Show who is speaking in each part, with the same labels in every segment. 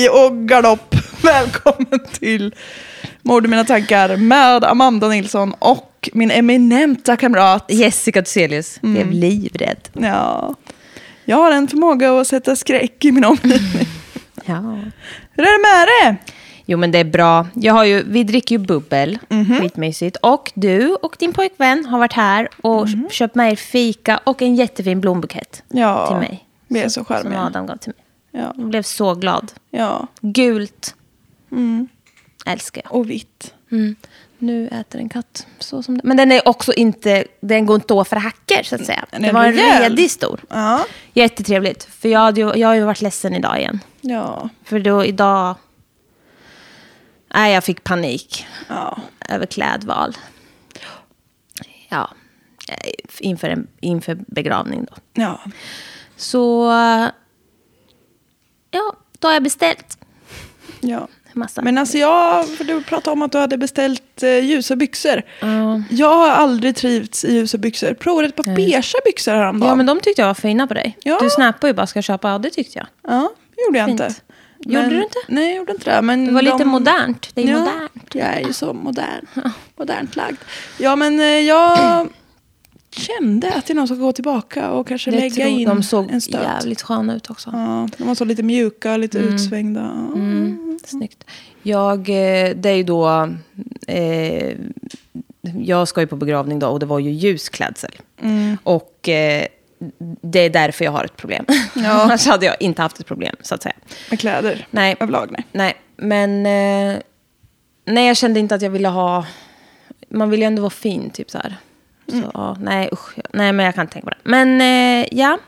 Speaker 1: Hej och galopp! Välkommen till Mord i mina tankar med Amanda Nilsson och min eminenta kamrat.
Speaker 2: Jessica Thyselius
Speaker 1: Mm.
Speaker 2: blev livrädd.
Speaker 1: Ja, jag har en förmåga att sätta skräck i min omgivning.
Speaker 2: Ja.
Speaker 1: Hur är det med det?
Speaker 2: Jo men det är bra. Jag har ju, vi dricker ju bubbel,
Speaker 1: Mhm.
Speaker 2: skitmysigt. Och du och din pojkvän har varit här och
Speaker 1: Mhm.
Speaker 2: köpt med er fika och en jättefin blombukett
Speaker 1: Ja,
Speaker 2: till mig.
Speaker 1: vi är så
Speaker 2: Som
Speaker 1: charmiga.
Speaker 2: Adam gav till mig.
Speaker 1: Ja,
Speaker 2: Jag blev så glad.
Speaker 1: ja.
Speaker 2: Gult.
Speaker 1: Mm.
Speaker 2: Älskar jag.
Speaker 1: och vitt.
Speaker 2: Mm. Nu äter en katt så som det. Men den är också inte, den går inte för hacker så att säga.
Speaker 1: Den
Speaker 2: Det var en
Speaker 1: rejäl.
Speaker 2: redig stor.
Speaker 1: Ja,
Speaker 2: Jättetrevligt. För jag, hade ju, jag har ju varit ledsen idag igen.
Speaker 1: ja,
Speaker 2: För då idag... Nej, jag fick panik
Speaker 1: ja.
Speaker 2: över klädval. Ja, eh, inför, en, inför begravning då.
Speaker 1: ja.
Speaker 2: Så... Ja, då har jag beställt
Speaker 1: ja.
Speaker 2: massa.
Speaker 1: Men alltså jag, för du pratade om att du hade beställt eh, ljusa byxor.
Speaker 2: Ja.
Speaker 1: Jag har aldrig trivts i ljusa byxor. Provade ett par beiga byxor häromdagen.
Speaker 2: ja, men de tyckte jag var fina på dig.
Speaker 1: Ja.
Speaker 2: Du snappade ju bara ska jag köpa och det tyckte jag.
Speaker 1: Ja, det gjorde jag
Speaker 2: Fint.
Speaker 1: inte.
Speaker 2: Gjorde du inte?
Speaker 1: Nej, jag gjorde inte det. Men
Speaker 2: Det var lite
Speaker 1: de-
Speaker 2: modernt. Det är
Speaker 1: ja,
Speaker 2: modernt.
Speaker 1: Jag är ju så modern. Modernt lagd. Ja, men eh, jag kände att jag nog ska gå tillbaka och kanske
Speaker 2: Det
Speaker 1: lägga in
Speaker 2: de såg
Speaker 1: en stöt.
Speaker 2: jävligt sköna ut också.
Speaker 1: Ja, de var så lite mjuka, lite
Speaker 2: Mm.
Speaker 1: utsvängda.
Speaker 2: Mm, snyggt. Jag, eh, det är ju då... Eh, jag ska ju på begravning då och det var ju ljusklädsel.
Speaker 1: Mm.
Speaker 2: Och eh, det är därför jag har ett problem.
Speaker 1: Ja.
Speaker 2: Annars hade jag inte haft ett problem, så att säga.
Speaker 1: Med kläder
Speaker 2: Nej,
Speaker 1: överlag, nej.
Speaker 2: nej. men... Eh, nej, jag kände inte att jag ville ha... Man vill ju ändå vara fin, typ så här. Så,
Speaker 1: Mm.
Speaker 2: ja, nej, usch. Nej, men jag kan inte tänka på det. Men eh, ja,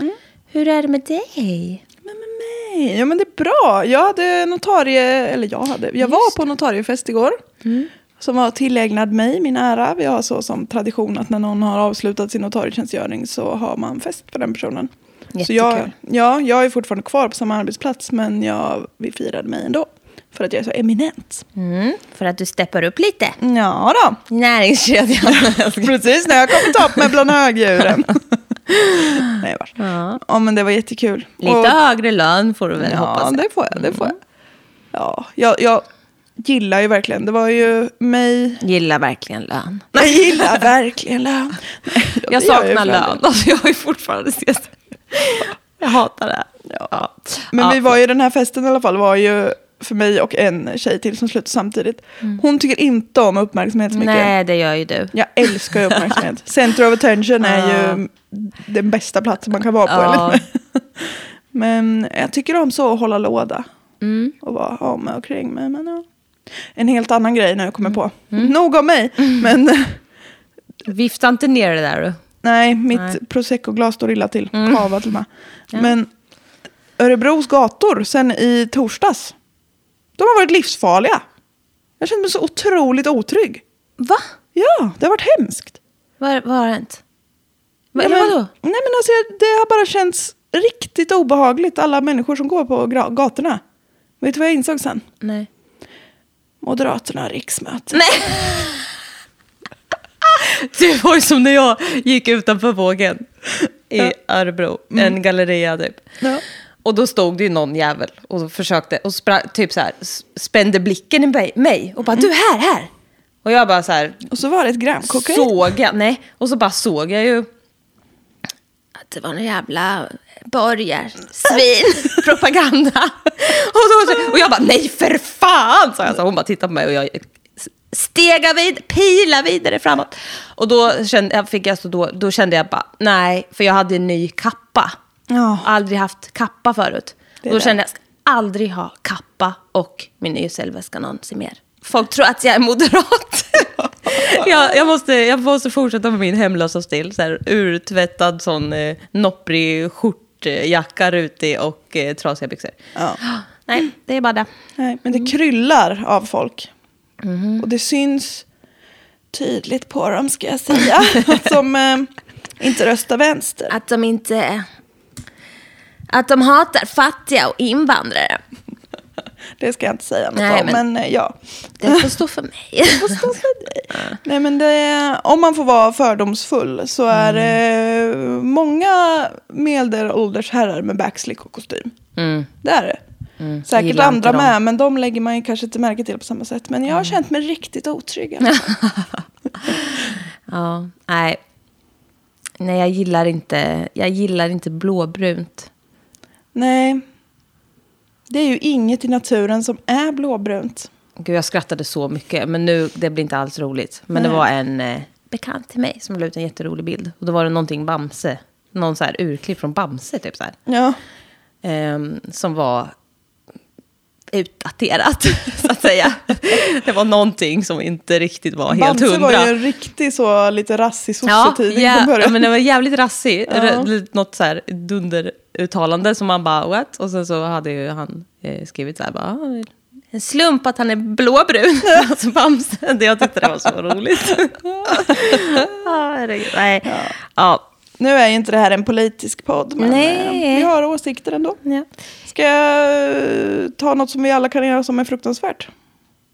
Speaker 1: Mm.
Speaker 2: hur är det med dig?
Speaker 1: Men med mig? Ja, men det är bra. Jag hade notarie, eller jag hade, jag var på notariefest igår.
Speaker 2: Mm.
Speaker 1: Som var tillägnad mig, min ära. Vi har så som tradition att när någon har avslutat sin notarietjänstgöring så har man fest för den personen. Så jag,
Speaker 2: Jättekul.
Speaker 1: ja, jag är fortfarande kvar på samma arbetsplats men jag, vi firade mig ändå. För att jag är så eminent.
Speaker 2: Mm, för att du steppar upp lite.
Speaker 1: Ja då.
Speaker 2: Näringskedjan.
Speaker 1: Precis när jag kommit upp med bland högdjuren. Nej, vars.
Speaker 2: ja.
Speaker 1: Ja, men det var jättekul.
Speaker 2: Lite
Speaker 1: Och-
Speaker 2: högre lön får du väl
Speaker 1: Ja,
Speaker 2: hoppas. Mm.
Speaker 1: det får jag. Det får jag. Ja, jag, jag gillar ju verkligen. Det var ju mig...
Speaker 2: Gillar verkligen lön.
Speaker 1: Jag gillar verkligen lön. Nej, ja,
Speaker 2: Jag
Speaker 1: gör
Speaker 2: saknar
Speaker 1: för
Speaker 2: lön. Alltså, jag har ju fortfarande ses. Jag hatar det.
Speaker 1: Ja. Men vi var ju den här festen i alla fall var ju för mig och en tjej till som slutade samtidigt. Hon tycker inte om uppmärksamhet så mycket.
Speaker 2: Mm. Nej, det gör ju du.
Speaker 1: Jag älskar ju uppmärksamhet. Center of attention är ju den bästa platsen man kan vara på.
Speaker 2: Ja.
Speaker 1: Men jag tycker om så att hålla låda.
Speaker 2: Mm.
Speaker 1: Och vara med och kring mig. Men, ja. En helt annan grej nu kommer jag på.
Speaker 2: Mm.
Speaker 1: Nog om mig. Men
Speaker 2: Vifta inte ner det där du.
Speaker 1: nej, mitt
Speaker 2: Nej.
Speaker 1: prosecco-glas står illa till.
Speaker 2: Mm.
Speaker 1: Kava till och med. Men Örebros gator sen i torsdags. De har varit livsfarliga. Jag känner mig så otroligt otrygg.
Speaker 2: Va?
Speaker 1: Ja, det har varit hemskt.
Speaker 2: Vad, vad har hänt? Va, eller
Speaker 1: men-
Speaker 2: vadå?
Speaker 1: Nej men alltså det har bara känts riktigt obehagligt. Alla människor som går på gatorna. Vet du vad jag insåg sen?
Speaker 2: Nej.
Speaker 1: Moderaterna riksmöte.
Speaker 2: Nej. Det var som när jag gick utanför vågen i
Speaker 1: Ja.
Speaker 2: Örebro. En galleria typ.
Speaker 1: Ja.
Speaker 2: Och då stod det ju någon jävel och försökte och spra, typ så här, spände blicken i mig- mig och bara du här, här. Och jag bara så här
Speaker 1: Och så var det ett gram kokain.
Speaker 2: såg jag, nej, och så bara såg jag ju att det var en jävla borgarsvin propaganda. och, då, och jag bara nej för fan, sa jag. Så hon bara tittade på mig och jag stega vid, pila vidare framåt. Och då kände jag, fick jag så då, då kände jag bara nej, för jag hade en ny kappa.
Speaker 1: Ja.
Speaker 2: Aldrig haft kappa förut.
Speaker 1: Det
Speaker 2: Då
Speaker 1: det.
Speaker 2: kände jag, jag ska aldrig ha kappa och min YSL-väska någonsin mer. Folk tror att jag är moderat. jag, jag, måste, jag måste fortsätta med min hemlösa stil. Så här, urtvättad sån eh, nopprig skjortjacka, rutig och eh, trasiga byxor.
Speaker 1: Ja.
Speaker 2: Nej, det är bara det.
Speaker 1: Nej, men det kryllar av folk.
Speaker 2: Mhm.
Speaker 1: Och det syns tydligt på dem ska jag säga. som eh, inte röstar vänster.
Speaker 2: Att de inte... Att de hatar fattiga och invandrare.
Speaker 1: Det ska jag inte säga något
Speaker 2: Nej,
Speaker 1: om.
Speaker 2: men-
Speaker 1: Men, eh, ja.
Speaker 2: Det får stå för mig.
Speaker 1: får stå för dig. Nej, men det, om man får vara fördomsfull så är det många medelålders herrar med backslick och kostym.
Speaker 2: Mm.
Speaker 1: Det är det.
Speaker 2: jag
Speaker 1: Säkert andra
Speaker 2: dem.
Speaker 1: med, men de lägger man ju kanske inte märke till på samma sätt. Men jag har känt mig riktigt otrygg.
Speaker 2: Ja, nej. Nej, jag gillar inte, jag gillar inte blåbrunt.
Speaker 1: Nej. Det är ju inget i naturen som är blåbrunt.
Speaker 2: Gud, jag skrattade så mycket, men nu, det blir inte alls roligt. Men det
Speaker 1: Nej.
Speaker 2: var en eh, bekant till mig som la ut en jätterolig bild. Och då var det någonting Bamse, någon så här urklipp från Bamse, typ så här.
Speaker 1: Ja.
Speaker 2: Ehm, som var utdaterat, så att säga. Det var någonting som inte riktigt var helt
Speaker 1: Bamse
Speaker 2: hundra.
Speaker 1: var ju en riktig så lite rassig
Speaker 2: Ja,
Speaker 1: sossetidning
Speaker 2: ja,
Speaker 1: från början.
Speaker 2: ja, men det var jävligt rassig.
Speaker 1: Ja.
Speaker 2: Något så här dunderuttalande som man bara, what? Och sen så hade ju han eh, skrivit så här, bara, "Ah, en slump att han är blåbrun. alltså Bamse, jag tyckte det var så roligt. ah. Nej. Ja.
Speaker 1: Nu är ju inte det här en politisk podd, men
Speaker 2: Nej.
Speaker 1: eh, vi har åsikter ändå.
Speaker 2: Ja.
Speaker 1: Ska jag ta något som vi alla kan göra som är fruktansvärt?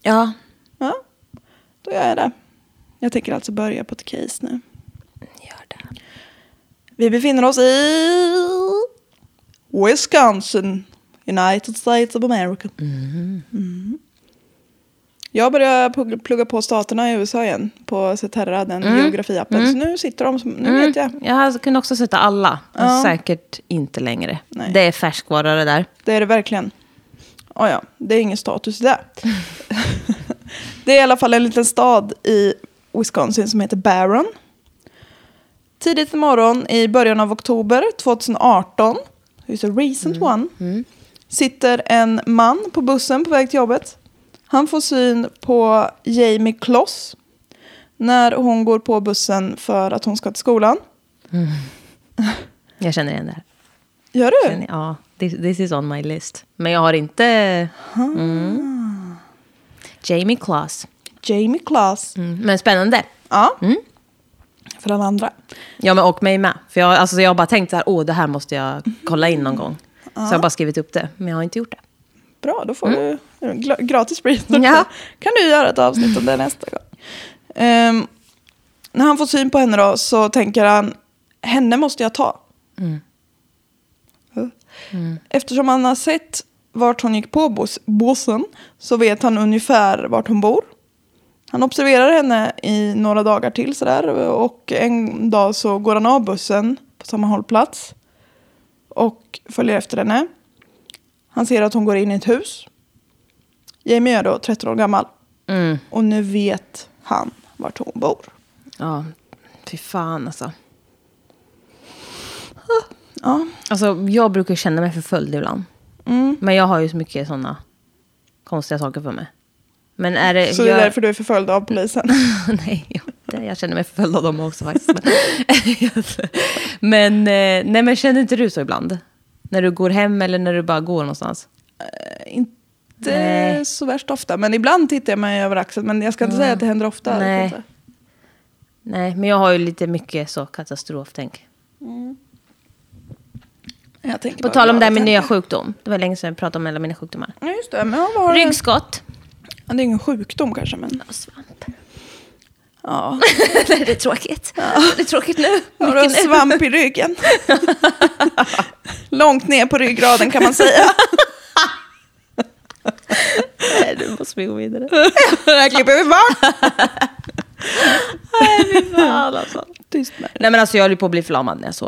Speaker 2: ja.
Speaker 1: Ja, då gör jag det. Jag tänker alltså börja på ett case nu.
Speaker 2: Gör det.
Speaker 1: Vi befinner oss i Wisconsin, United States of America. Mm. Jag börjar pugg- plugga på staterna i USA igen på Ceterra, den geografiappen. Så nu sitter de som, nu vet jag.
Speaker 2: Jag kunde också sätta alla, men
Speaker 1: Ja.
Speaker 2: säkert inte längre.
Speaker 1: Nej.
Speaker 2: Det är färskvara det där.
Speaker 1: Det är det verkligen. Oh ja, det är ingen status i det. det är i alla fall en liten stad i Wisconsin som heter Barron. Tidigt i morgon i början av oktober 2018, it's a recent one, sitter en man på bussen på väg till jobbet. Han får syn på Jamie Kloss när hon går på bussen för att hon ska till skolan.
Speaker 2: Jag känner igen det här.
Speaker 1: Gör du?
Speaker 2: Ja, this, this is on my list. Men jag har inte... Mm. Jamie Kloss.
Speaker 1: Jamie Kloss.
Speaker 2: Mm. Men spännande.
Speaker 1: Ja. För alla andra.
Speaker 2: Ja, men och mig med. För jag, alltså, jag har bara tänkt så här, åh, det här måste jag kolla in någon gång. Så jag har bara skrivit upp det, men jag har inte gjort det.
Speaker 1: Bra, då får du gratis pris.
Speaker 2: Ja.
Speaker 1: kan du göra ett avsnitt om det nästa gång. Ehm, när han får syn på henne då så tänker han, henne måste jag ta. Ja. Eftersom han har sett vart hon gick på bus- bussen så vet han ungefär vart hon bor. Han observerar henne i några dagar till sådär och en dag så går han av bussen på samma hållplats och följer efter henne. Han ser att hon går in i ett hus. Jamie är då 13 år gammal.
Speaker 2: Mm.
Speaker 1: Och nu vet han vart hon bor.
Speaker 2: Ja, fy fan alltså.
Speaker 1: Ja.
Speaker 2: Alltså, jag brukar känna mig förföljd ibland.
Speaker 1: Mm.
Speaker 2: Men jag har ju så mycket sådana konstiga saker för mig. Men är det...
Speaker 1: Så det är
Speaker 2: jag...
Speaker 1: därför du är förföljd av polisen.
Speaker 2: nej, jag, jag känner mig förföljd av dem också faktiskt. Men, eh, nej, men känner inte du så ibland? När du går hem eller när du bara går någonstans?
Speaker 1: Inte
Speaker 2: Nej.
Speaker 1: så värst ofta. Men ibland tittar jag mig över axeln. Men jag ska inte säga att det händer ofta.
Speaker 2: Nej. Nej, men jag har ju lite mycket så katastroftänk.
Speaker 1: Tänker
Speaker 2: På tal om det här med nya sjukdom. Det var länge sedan jag pratade om alla mina sjukdomar.
Speaker 1: Ja, just det. Men vad har?
Speaker 2: Ryggskott.
Speaker 1: Ja, det är ingen sjukdom kanske. Men
Speaker 2: Och svamp.
Speaker 1: ja.
Speaker 2: det är tråkigt. Det är tråkigt nu.
Speaker 1: Har du svamp i ryggen? Långt ner på ryggraden kan man säga.
Speaker 2: Nej, nu måste vi gå vidare.
Speaker 1: det här klipper vi bort.
Speaker 2: Fan, alltså.
Speaker 1: Tyst med det.
Speaker 2: Nej men alltså jag höll ju på att bli förlamad när jag sov.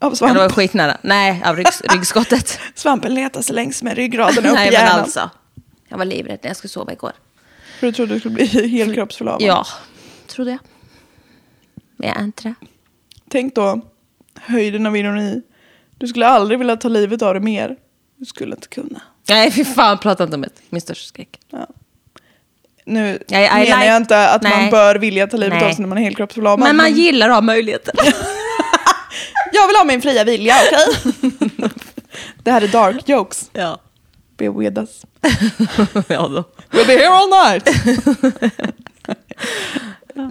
Speaker 1: Av
Speaker 2: Ja, det var
Speaker 1: svamp.
Speaker 2: skitnära. Nej, av ryggs ryggskottet.
Speaker 1: Svampen letar sig längs med ryggraden upp
Speaker 2: Nej
Speaker 1: i
Speaker 2: men
Speaker 1: hjärnan.
Speaker 2: alltså. Jag var livrädd när jag skulle sova igår.
Speaker 1: För du trodde du skulle bli helkroppsförlamad.
Speaker 2: Ja, trodde jag. Men jag är inte det.
Speaker 1: Tänk då höjden av ironi. Du skulle aldrig vilja ta livet av dig mer. Du skulle inte kunna.
Speaker 2: Nej fy fan, prata inte om det. Min största skräck.
Speaker 1: Ja. Nu
Speaker 2: I- I
Speaker 1: menar
Speaker 2: like-
Speaker 1: jag inte att man
Speaker 2: Nej.
Speaker 1: bör vilja ta livet
Speaker 2: Nej.
Speaker 1: av sig när man är helkroppsförlamad.
Speaker 2: Men man gillar att ha möjligheter.
Speaker 1: Jag vill ha min fria vilja, okej? det här är dark jokes.
Speaker 2: ja.
Speaker 1: Be with us.
Speaker 2: ja då.
Speaker 1: We'll be here all night.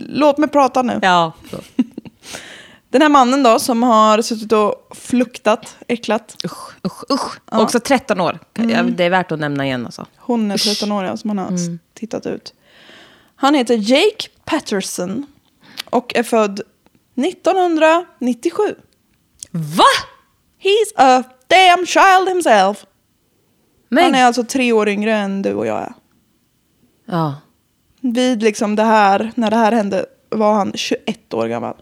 Speaker 1: Låt mig prata nu.
Speaker 2: Ja. Då.
Speaker 1: Den här mannen då som har suttit och fluktat, äcklat.
Speaker 2: Usch, usch, usch. Också 13 år. Ja, Det är värt att nämna igen alltså.
Speaker 1: Hon är 13 år ja, som han har tittat ut. Han heter Jake Patterson och är född 1997.
Speaker 2: Va?
Speaker 1: He's a damn child himself.
Speaker 2: Men,
Speaker 1: Han är alltså tre år yngre än du och jag är.
Speaker 2: ja.
Speaker 1: Vid liksom det här, när det här hände, var han 21 år gammal.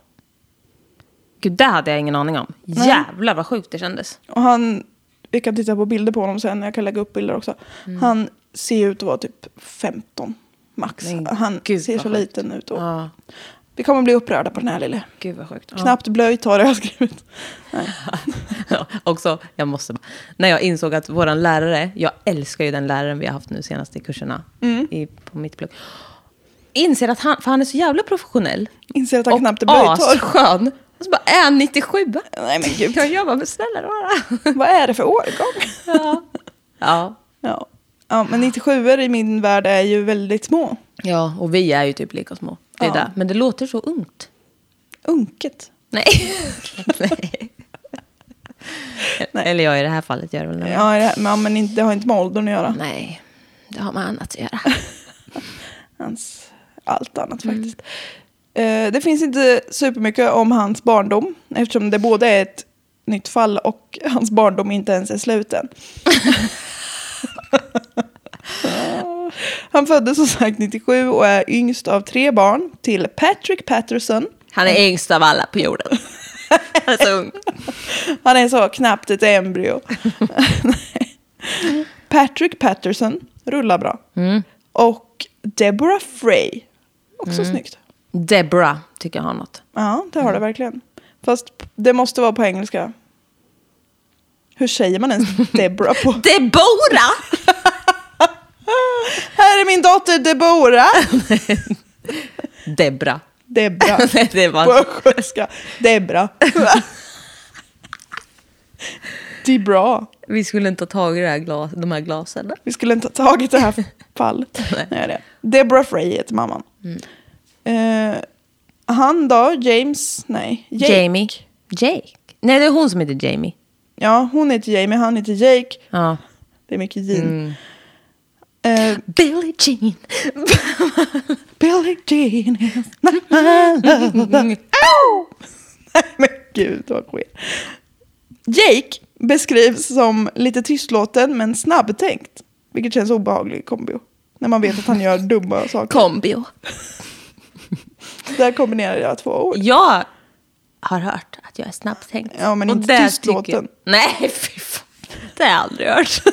Speaker 2: Gud, det hade jag ingen aning om.
Speaker 1: Nej.
Speaker 2: Jävlar vad sjukt det kändes.
Speaker 1: Och han, vi kan titta på bilder på honom sen, jag kan lägga upp bilder också.
Speaker 2: Mm.
Speaker 1: Han ser ut att vara typ 15 max.
Speaker 2: Men
Speaker 1: han
Speaker 2: gud,
Speaker 1: ser så
Speaker 2: sjukt.
Speaker 1: liten ut. Och
Speaker 2: Ja,
Speaker 1: Vi kommer bli upprörda på den här lille.
Speaker 2: gud vad sjukt. Ja.
Speaker 1: Knappt blöjt har jag skrivit.
Speaker 2: Ja, också, jag måste bara, när jag insåg att våran lärare, jag älskar ju den läraren vi har haft nu senast i kurserna
Speaker 1: Mm.
Speaker 2: i, på mitt plugg. Inser att han, för han är så jävla professionell.
Speaker 1: Inser att han
Speaker 2: och
Speaker 1: knappt är blöjt har.
Speaker 2: asskön. Och så bara, är han 97?
Speaker 1: Nej men gud,
Speaker 2: Jag jobbar med snälla rara.
Speaker 1: vad är det för årgång?
Speaker 2: Ja. ja.
Speaker 1: Ja. ja, men 97 i min värld är ju väldigt små.
Speaker 2: Ja, och vi är ju typ lika små. Det är
Speaker 1: Ja.
Speaker 2: där. Men det låter så ungt.
Speaker 1: Unket.
Speaker 2: Nej. Nej. Eller jag i det här fallet gör det väl.
Speaker 1: Ja, det, här- men- men det har inte med åldern att göra.
Speaker 2: Nej, det har med annat att göra.
Speaker 1: Hans, allt annat faktiskt. Eh, det finns inte supermycket om hans barndom eftersom det både är ett nytt fall och hans barndom inte ens är sluten. Han föddes som sagt 97 och är yngst av tre barn till Patrick Patterson.
Speaker 2: Han är yngst av alla på jorden. Han är så ung.
Speaker 1: Han är så knappt ett embryo. Patrick Patterson, rullar bra. Och Deborah Frey, också snyggt.
Speaker 2: Deborah tycker jag har något.
Speaker 1: Ja, det har det verkligen. Fast det måste vara på engelska. Hur säger man ens Deborah på?
Speaker 2: Deborah!
Speaker 1: Här är min dotter Deborah.
Speaker 2: Debra.
Speaker 1: Debra.
Speaker 2: Nej, det
Speaker 1: På
Speaker 2: var...
Speaker 1: östgötska. Debra. Debra.
Speaker 2: Vi skulle inte ha tagit det här glas, de här glasen.
Speaker 1: Vi skulle inte ha tagit det här fallet.
Speaker 2: Nej.
Speaker 1: Nej, det. Deborah Frey heter mamman. Eh, han då, James, nej. Jake.
Speaker 2: Jamie. Jake? Nej, det är hon som heter Jamie.
Speaker 1: Ja, hon heter Jamie, han heter Jake.
Speaker 2: Ja.
Speaker 1: Det är mycket Jean. Eh,
Speaker 2: Billie Jean.
Speaker 1: Billie Jean is my love. Ow! Nej men gud vad sker. Jake beskrivs som lite tystlåten men snabbtänkt. Vilket känns obehaglig kombo. När man vet att han gör dumma saker.
Speaker 2: Kombio.
Speaker 1: Där kombinerar jag två ord.
Speaker 2: Jag har hört att jag är snabbtänkt.
Speaker 1: Ja, men
Speaker 2: Och
Speaker 1: inte tystlåten.
Speaker 2: jag- Nej, fy fan. Det har jag aldrig hört.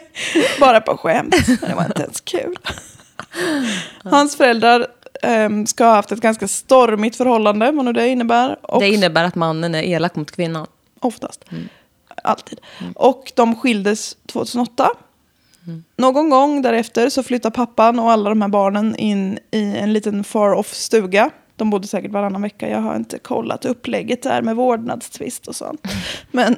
Speaker 1: Bara på skämt. Men Det var inte ens kul. Hans föräldrar ehm, ska ha haft ett ganska stormigt förhållande, vad nu det innebär. Och
Speaker 2: Det innebär att mannen är elak mot kvinnan.
Speaker 1: Oftast. Alltid. Och de skildes 2008. Någon gång därefter så flyttar pappan och alla de här barnen in i en liten far off stuga. De bodde säkert varannan vecka. Jag har inte kollat upplägget där med vårdnadstvist och sånt. Men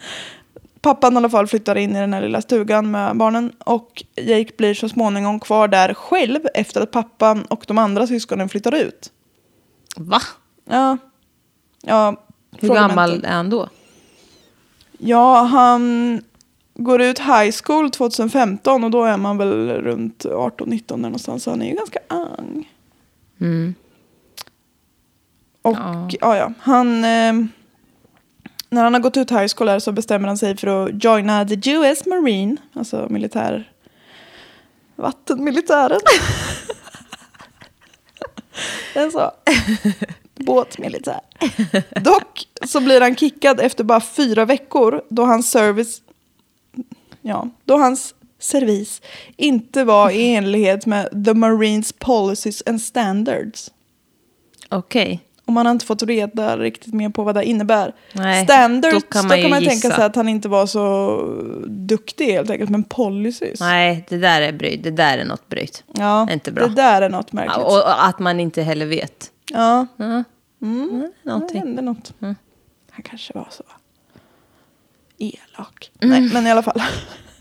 Speaker 1: pappan i alla fall flyttar in i den här lilla stugan med barnen. Och Jake blir så småningom kvar där själv efter att pappan och de andra syskonen flyttar ut.
Speaker 2: Va?
Speaker 1: Ja. ja
Speaker 2: Hur gammal
Speaker 1: inte.
Speaker 2: är han då?
Speaker 1: Ja, han går ut high school 2015 och då är man väl runt 18-19 där någonstans. Så han är ju ganska ung.
Speaker 2: Mm.
Speaker 1: Och
Speaker 2: Ja.
Speaker 1: ja, ja, han... Eh, när han har gått ut high school så bestämmer han sig för att joina the US Marine. Alltså militär... Vattenmilitären. Den så. Båtmilitär. Dock så blir han kickad efter bara fyra veckor då hans service... Ja, då hans servis inte var i enlighet med the Marines policies and standards.
Speaker 2: Okej.
Speaker 1: Och man har inte fått reda riktigt mer på vad det innebär.
Speaker 2: Nej,
Speaker 1: Standards,
Speaker 2: då kan man ju
Speaker 1: tänka
Speaker 2: gissa.
Speaker 1: sig att han inte var så duktig helt enkelt. Men policies.
Speaker 2: Nej, det där är bryt. Det där är något bryt.
Speaker 1: ja,
Speaker 2: inte bra.
Speaker 1: Det där är något märkligt.
Speaker 2: Ja, och, att man inte heller vet.
Speaker 1: ja, mm, det
Speaker 2: Någonting.
Speaker 1: hände något.
Speaker 2: Mm.
Speaker 1: Han kanske var så elak.
Speaker 2: Mm.
Speaker 1: Nej, men i alla fall.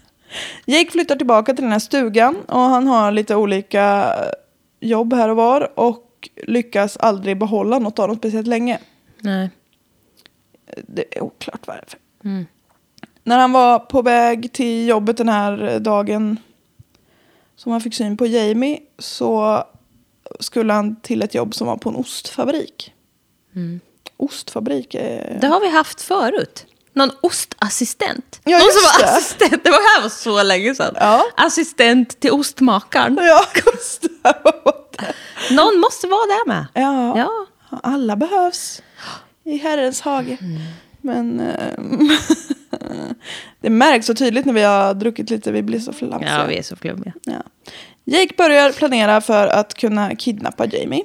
Speaker 1: Jake flyttar tillbaka till den här stugan och han har lite olika jobb här och var och lyckas aldrig behålla något av dem speciellt länge.
Speaker 2: Nej.
Speaker 1: Det är oklart varför.
Speaker 2: Mm.
Speaker 1: När han var på väg till jobbet den här dagen som han fick syn på Jamie så skulle han till ett jobb som var på en ostfabrik.
Speaker 2: Mm.
Speaker 1: Ostfabrik är...
Speaker 2: Det har vi haft förut. Någon ostassistent.
Speaker 1: Ja,
Speaker 2: någon som var
Speaker 1: det.
Speaker 2: assistent. Det var här var så länge sedan.
Speaker 1: Ja.
Speaker 2: Assistent till ostmakaren.
Speaker 1: Ja, just.
Speaker 2: Någon måste vara där med.
Speaker 1: Ja,
Speaker 2: Ja.
Speaker 1: alla behövs i Herrens hage. Men eh, det märks så tydligt när vi har druckit lite, vi blir så flamsiga.
Speaker 2: Ja, vi är så flummiga.
Speaker 1: Ja. Jake börjar planera för att kunna kidnappa Jamie.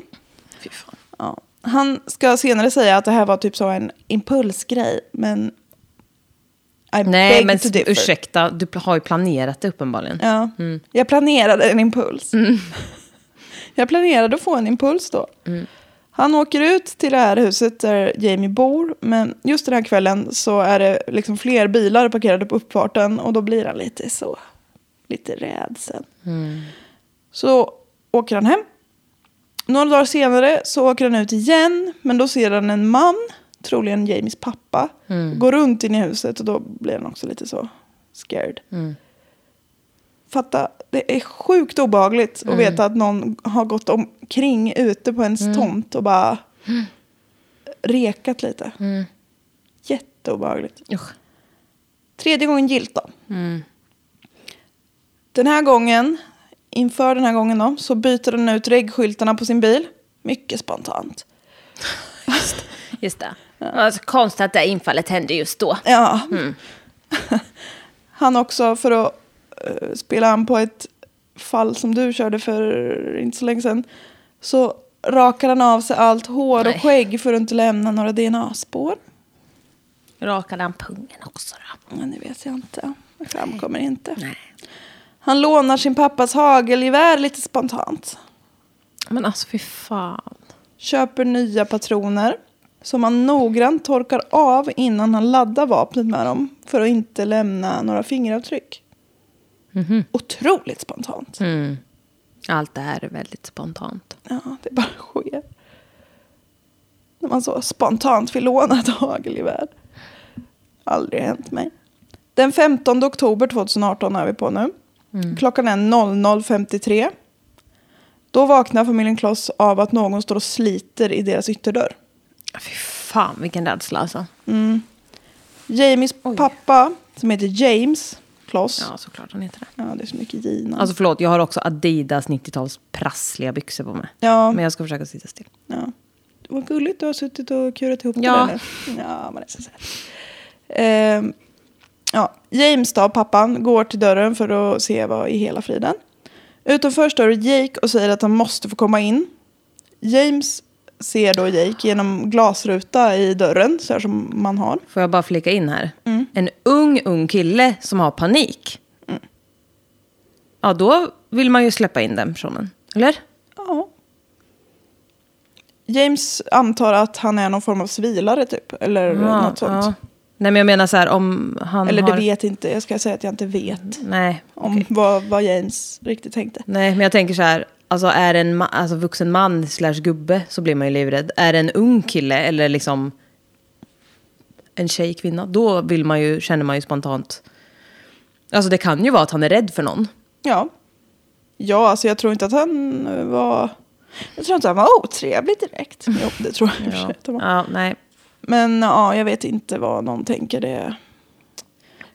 Speaker 2: Fy fan.
Speaker 1: Ja. Han ska senare säga att det här var typ så en impulsgrej, men... I
Speaker 2: Nej, men ursäkta, du har ju planerat det uppenbarligen.
Speaker 1: Ja. Jag planerade en impuls. Jag planerade att få en impuls då. Han åker ut till det här huset där Jamie bor. Men just den här kvällen så är det liksom fler bilar parkerade på uppfarten. Och då blir han lite så, lite rädsen. Så åker han hem. Några dagar senare så åker han ut igen. Men då ser han en man, troligen Jamies pappa. Gå runt in i huset och då blir han också lite så scared. Fatta, det är sjukt obehagligt att veta att någon har gått omkring ute på ens tomt och bara rekat lite. Jätteobehagligt.
Speaker 2: Usch.
Speaker 1: Tredje gången gilt då. Den här gången, inför den här gången då, så byter den ut reggskyltarna på sin bil. Mycket spontant.
Speaker 2: Just det. Alltså, konstigt att det här infallet hände just då.
Speaker 1: Ja. Han också, för att eh, spela an på ett fall som du körde för inte så länge sedan, så rakar han av sig allt hår
Speaker 2: Nej.
Speaker 1: och skägg för att inte lämna några DNA-spår.
Speaker 2: Rakade han pungen också då?
Speaker 1: Men det vet jag inte. Det framkommer inte.
Speaker 2: Nej.
Speaker 1: Han lånar sin pappas hagelgevär lite spontant.
Speaker 2: Men alltså fy fan.
Speaker 1: Köper nya patroner som han noggrant torkar av innan han laddar vapnet med dem för att inte lämna några fingeravtryck. Otroligt spontant.
Speaker 2: Mm. Allt det här är väldigt spontant.
Speaker 1: Ja, det bara sker. När man så spontant vill låna ett hagelgevär. Aldrig hänt mig. Den 15 oktober 2018 är vi på nu. Klockan är 00.53. Då vaknar familjen Kloss av att någon står och sliter i deras ytterdörr.
Speaker 2: Fy fan vilken rädsla alltså.
Speaker 1: Jamies pappa, som heter James Kloss.
Speaker 2: Ja, såklart han heter det.
Speaker 1: Ja, det är så mycket Gina.
Speaker 2: Alltså förlåt, jag har också Adidas 90-tals prassliga byxor på mig.
Speaker 1: ja,
Speaker 2: Men jag ska försöka sitta still.
Speaker 1: ja. Vad gulligt du har suttit och kurat ihop
Speaker 2: Ja.
Speaker 1: det där nu. Ja, det är så söt. Ehm, ja, James då, pappan, går till dörren för att se vad i hela friden. Utanför står Jake och säger att han måste få komma in. James ser då Jake genom glasruta i dörren, så här som man har.
Speaker 2: Får jag bara flika in här? En ung, ung kille som har panik. Ja, då vill man ju släppa in den personen. Eller?
Speaker 1: Ja. James antar att han är någon form av civilare typ, eller något sånt.
Speaker 2: ja. Nej, men jag menar så här om han
Speaker 1: Eller
Speaker 2: har...
Speaker 1: det vet inte, jag ska säga att jag inte vet
Speaker 2: Nej,
Speaker 1: om
Speaker 2: okej.
Speaker 1: vad, vad James riktigt tänkte.
Speaker 2: Nej, men jag tänker så här. Alltså är det en ma- alltså, vuxen man slash gubbe så blir man ju livrädd. Är det en ung kille eller liksom en tjej, kvinna, då vill man ju, känner man ju spontant. Alltså det kan ju vara att han är rädd för någon.
Speaker 1: Ja. Ja, alltså jag tror inte att han eh, var... Jag tror inte han var otrevlig direkt. Jo, det tror jag sig att han var.
Speaker 2: Ja, nej.
Speaker 1: Men ja, jag vet inte vad någon tänker. Det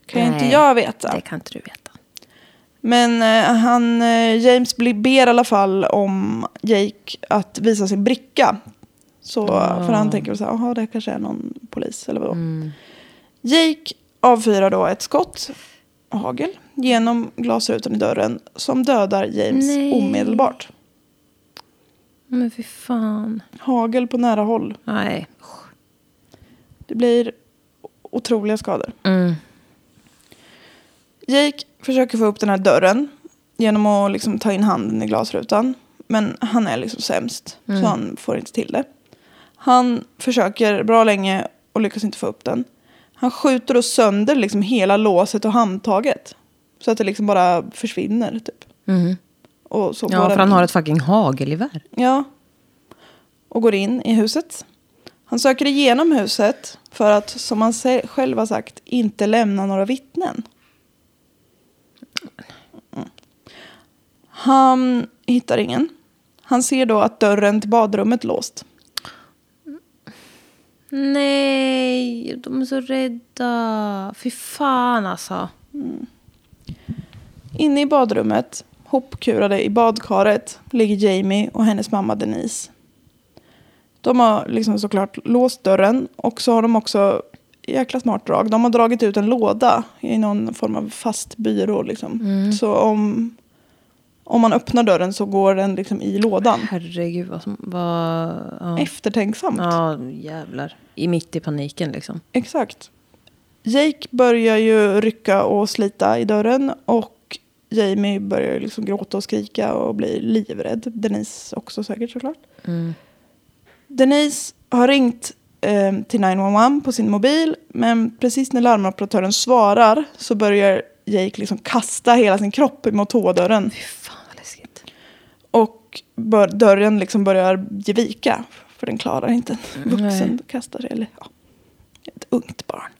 Speaker 1: kan ju inte
Speaker 2: Nej,
Speaker 1: jag veta.
Speaker 2: Det kan inte du veta.
Speaker 1: Men eh, han, eh, James blir- ber i alla fall om Jake att visa sin bricka. Så, För han tänker väl så här, jaha det kanske är någon polis eller vadå. Jake avfyrar då ett skott, hagel, genom glasrutan i dörren som dödar James
Speaker 2: Nej.
Speaker 1: omedelbart.
Speaker 2: Men fy fan.
Speaker 1: Hagel på nära håll.
Speaker 2: Nej.
Speaker 1: Det blir otroliga skador.
Speaker 2: Mm.
Speaker 1: Jake försöker få upp den här dörren genom att liksom ta in handen i glasrutan. Men han är liksom sämst, så han får inte till det. Han försöker bra länge och lyckas inte få upp den. Han skjuter då sönder liksom hela låset och handtaget. Så att det liksom bara försvinner typ. Så
Speaker 2: Ja, för
Speaker 1: den-
Speaker 2: han har ett fucking hagelgevär.
Speaker 1: Ja. Och går in i huset. Han söker igenom huset för att, som han själv har sagt, inte lämna några vittnen. Han hittar ingen. Han ser då att dörren till badrummet låst.
Speaker 2: Nej, de är så rädda. Fy fan alltså.
Speaker 1: Inne i badrummet, hopkurade i badkaret, ligger Jamie och hennes mamma Denise. De har liksom såklart låst dörren och så har de också, jäkla smart drag, de har dragit ut en låda i någon form av fast byrå. Liksom. Så om, om man öppnar dörren så går den liksom i lådan.
Speaker 2: Herregud vad som... Vad, ja.
Speaker 1: Eftertänksamt.
Speaker 2: ja, jävlar. I mitt i paniken liksom.
Speaker 1: Exakt. Jake börjar ju rycka och slita i dörren och Jamie börjar liksom gråta och skrika och blir livrädd. Denise också säkert såklart. Denise har ringt eh, till 911 på sin mobil men precis när larmoperatören svarar så börjar Jake liksom kasta hela sin kropp mot toadörren
Speaker 2: Fy fan vad läskigt.
Speaker 1: Och bör, dörren liksom börjar ge vika för den klarar inte en vuxen
Speaker 2: Nej.
Speaker 1: kastar sig. Eller, ja, ett ungt barn.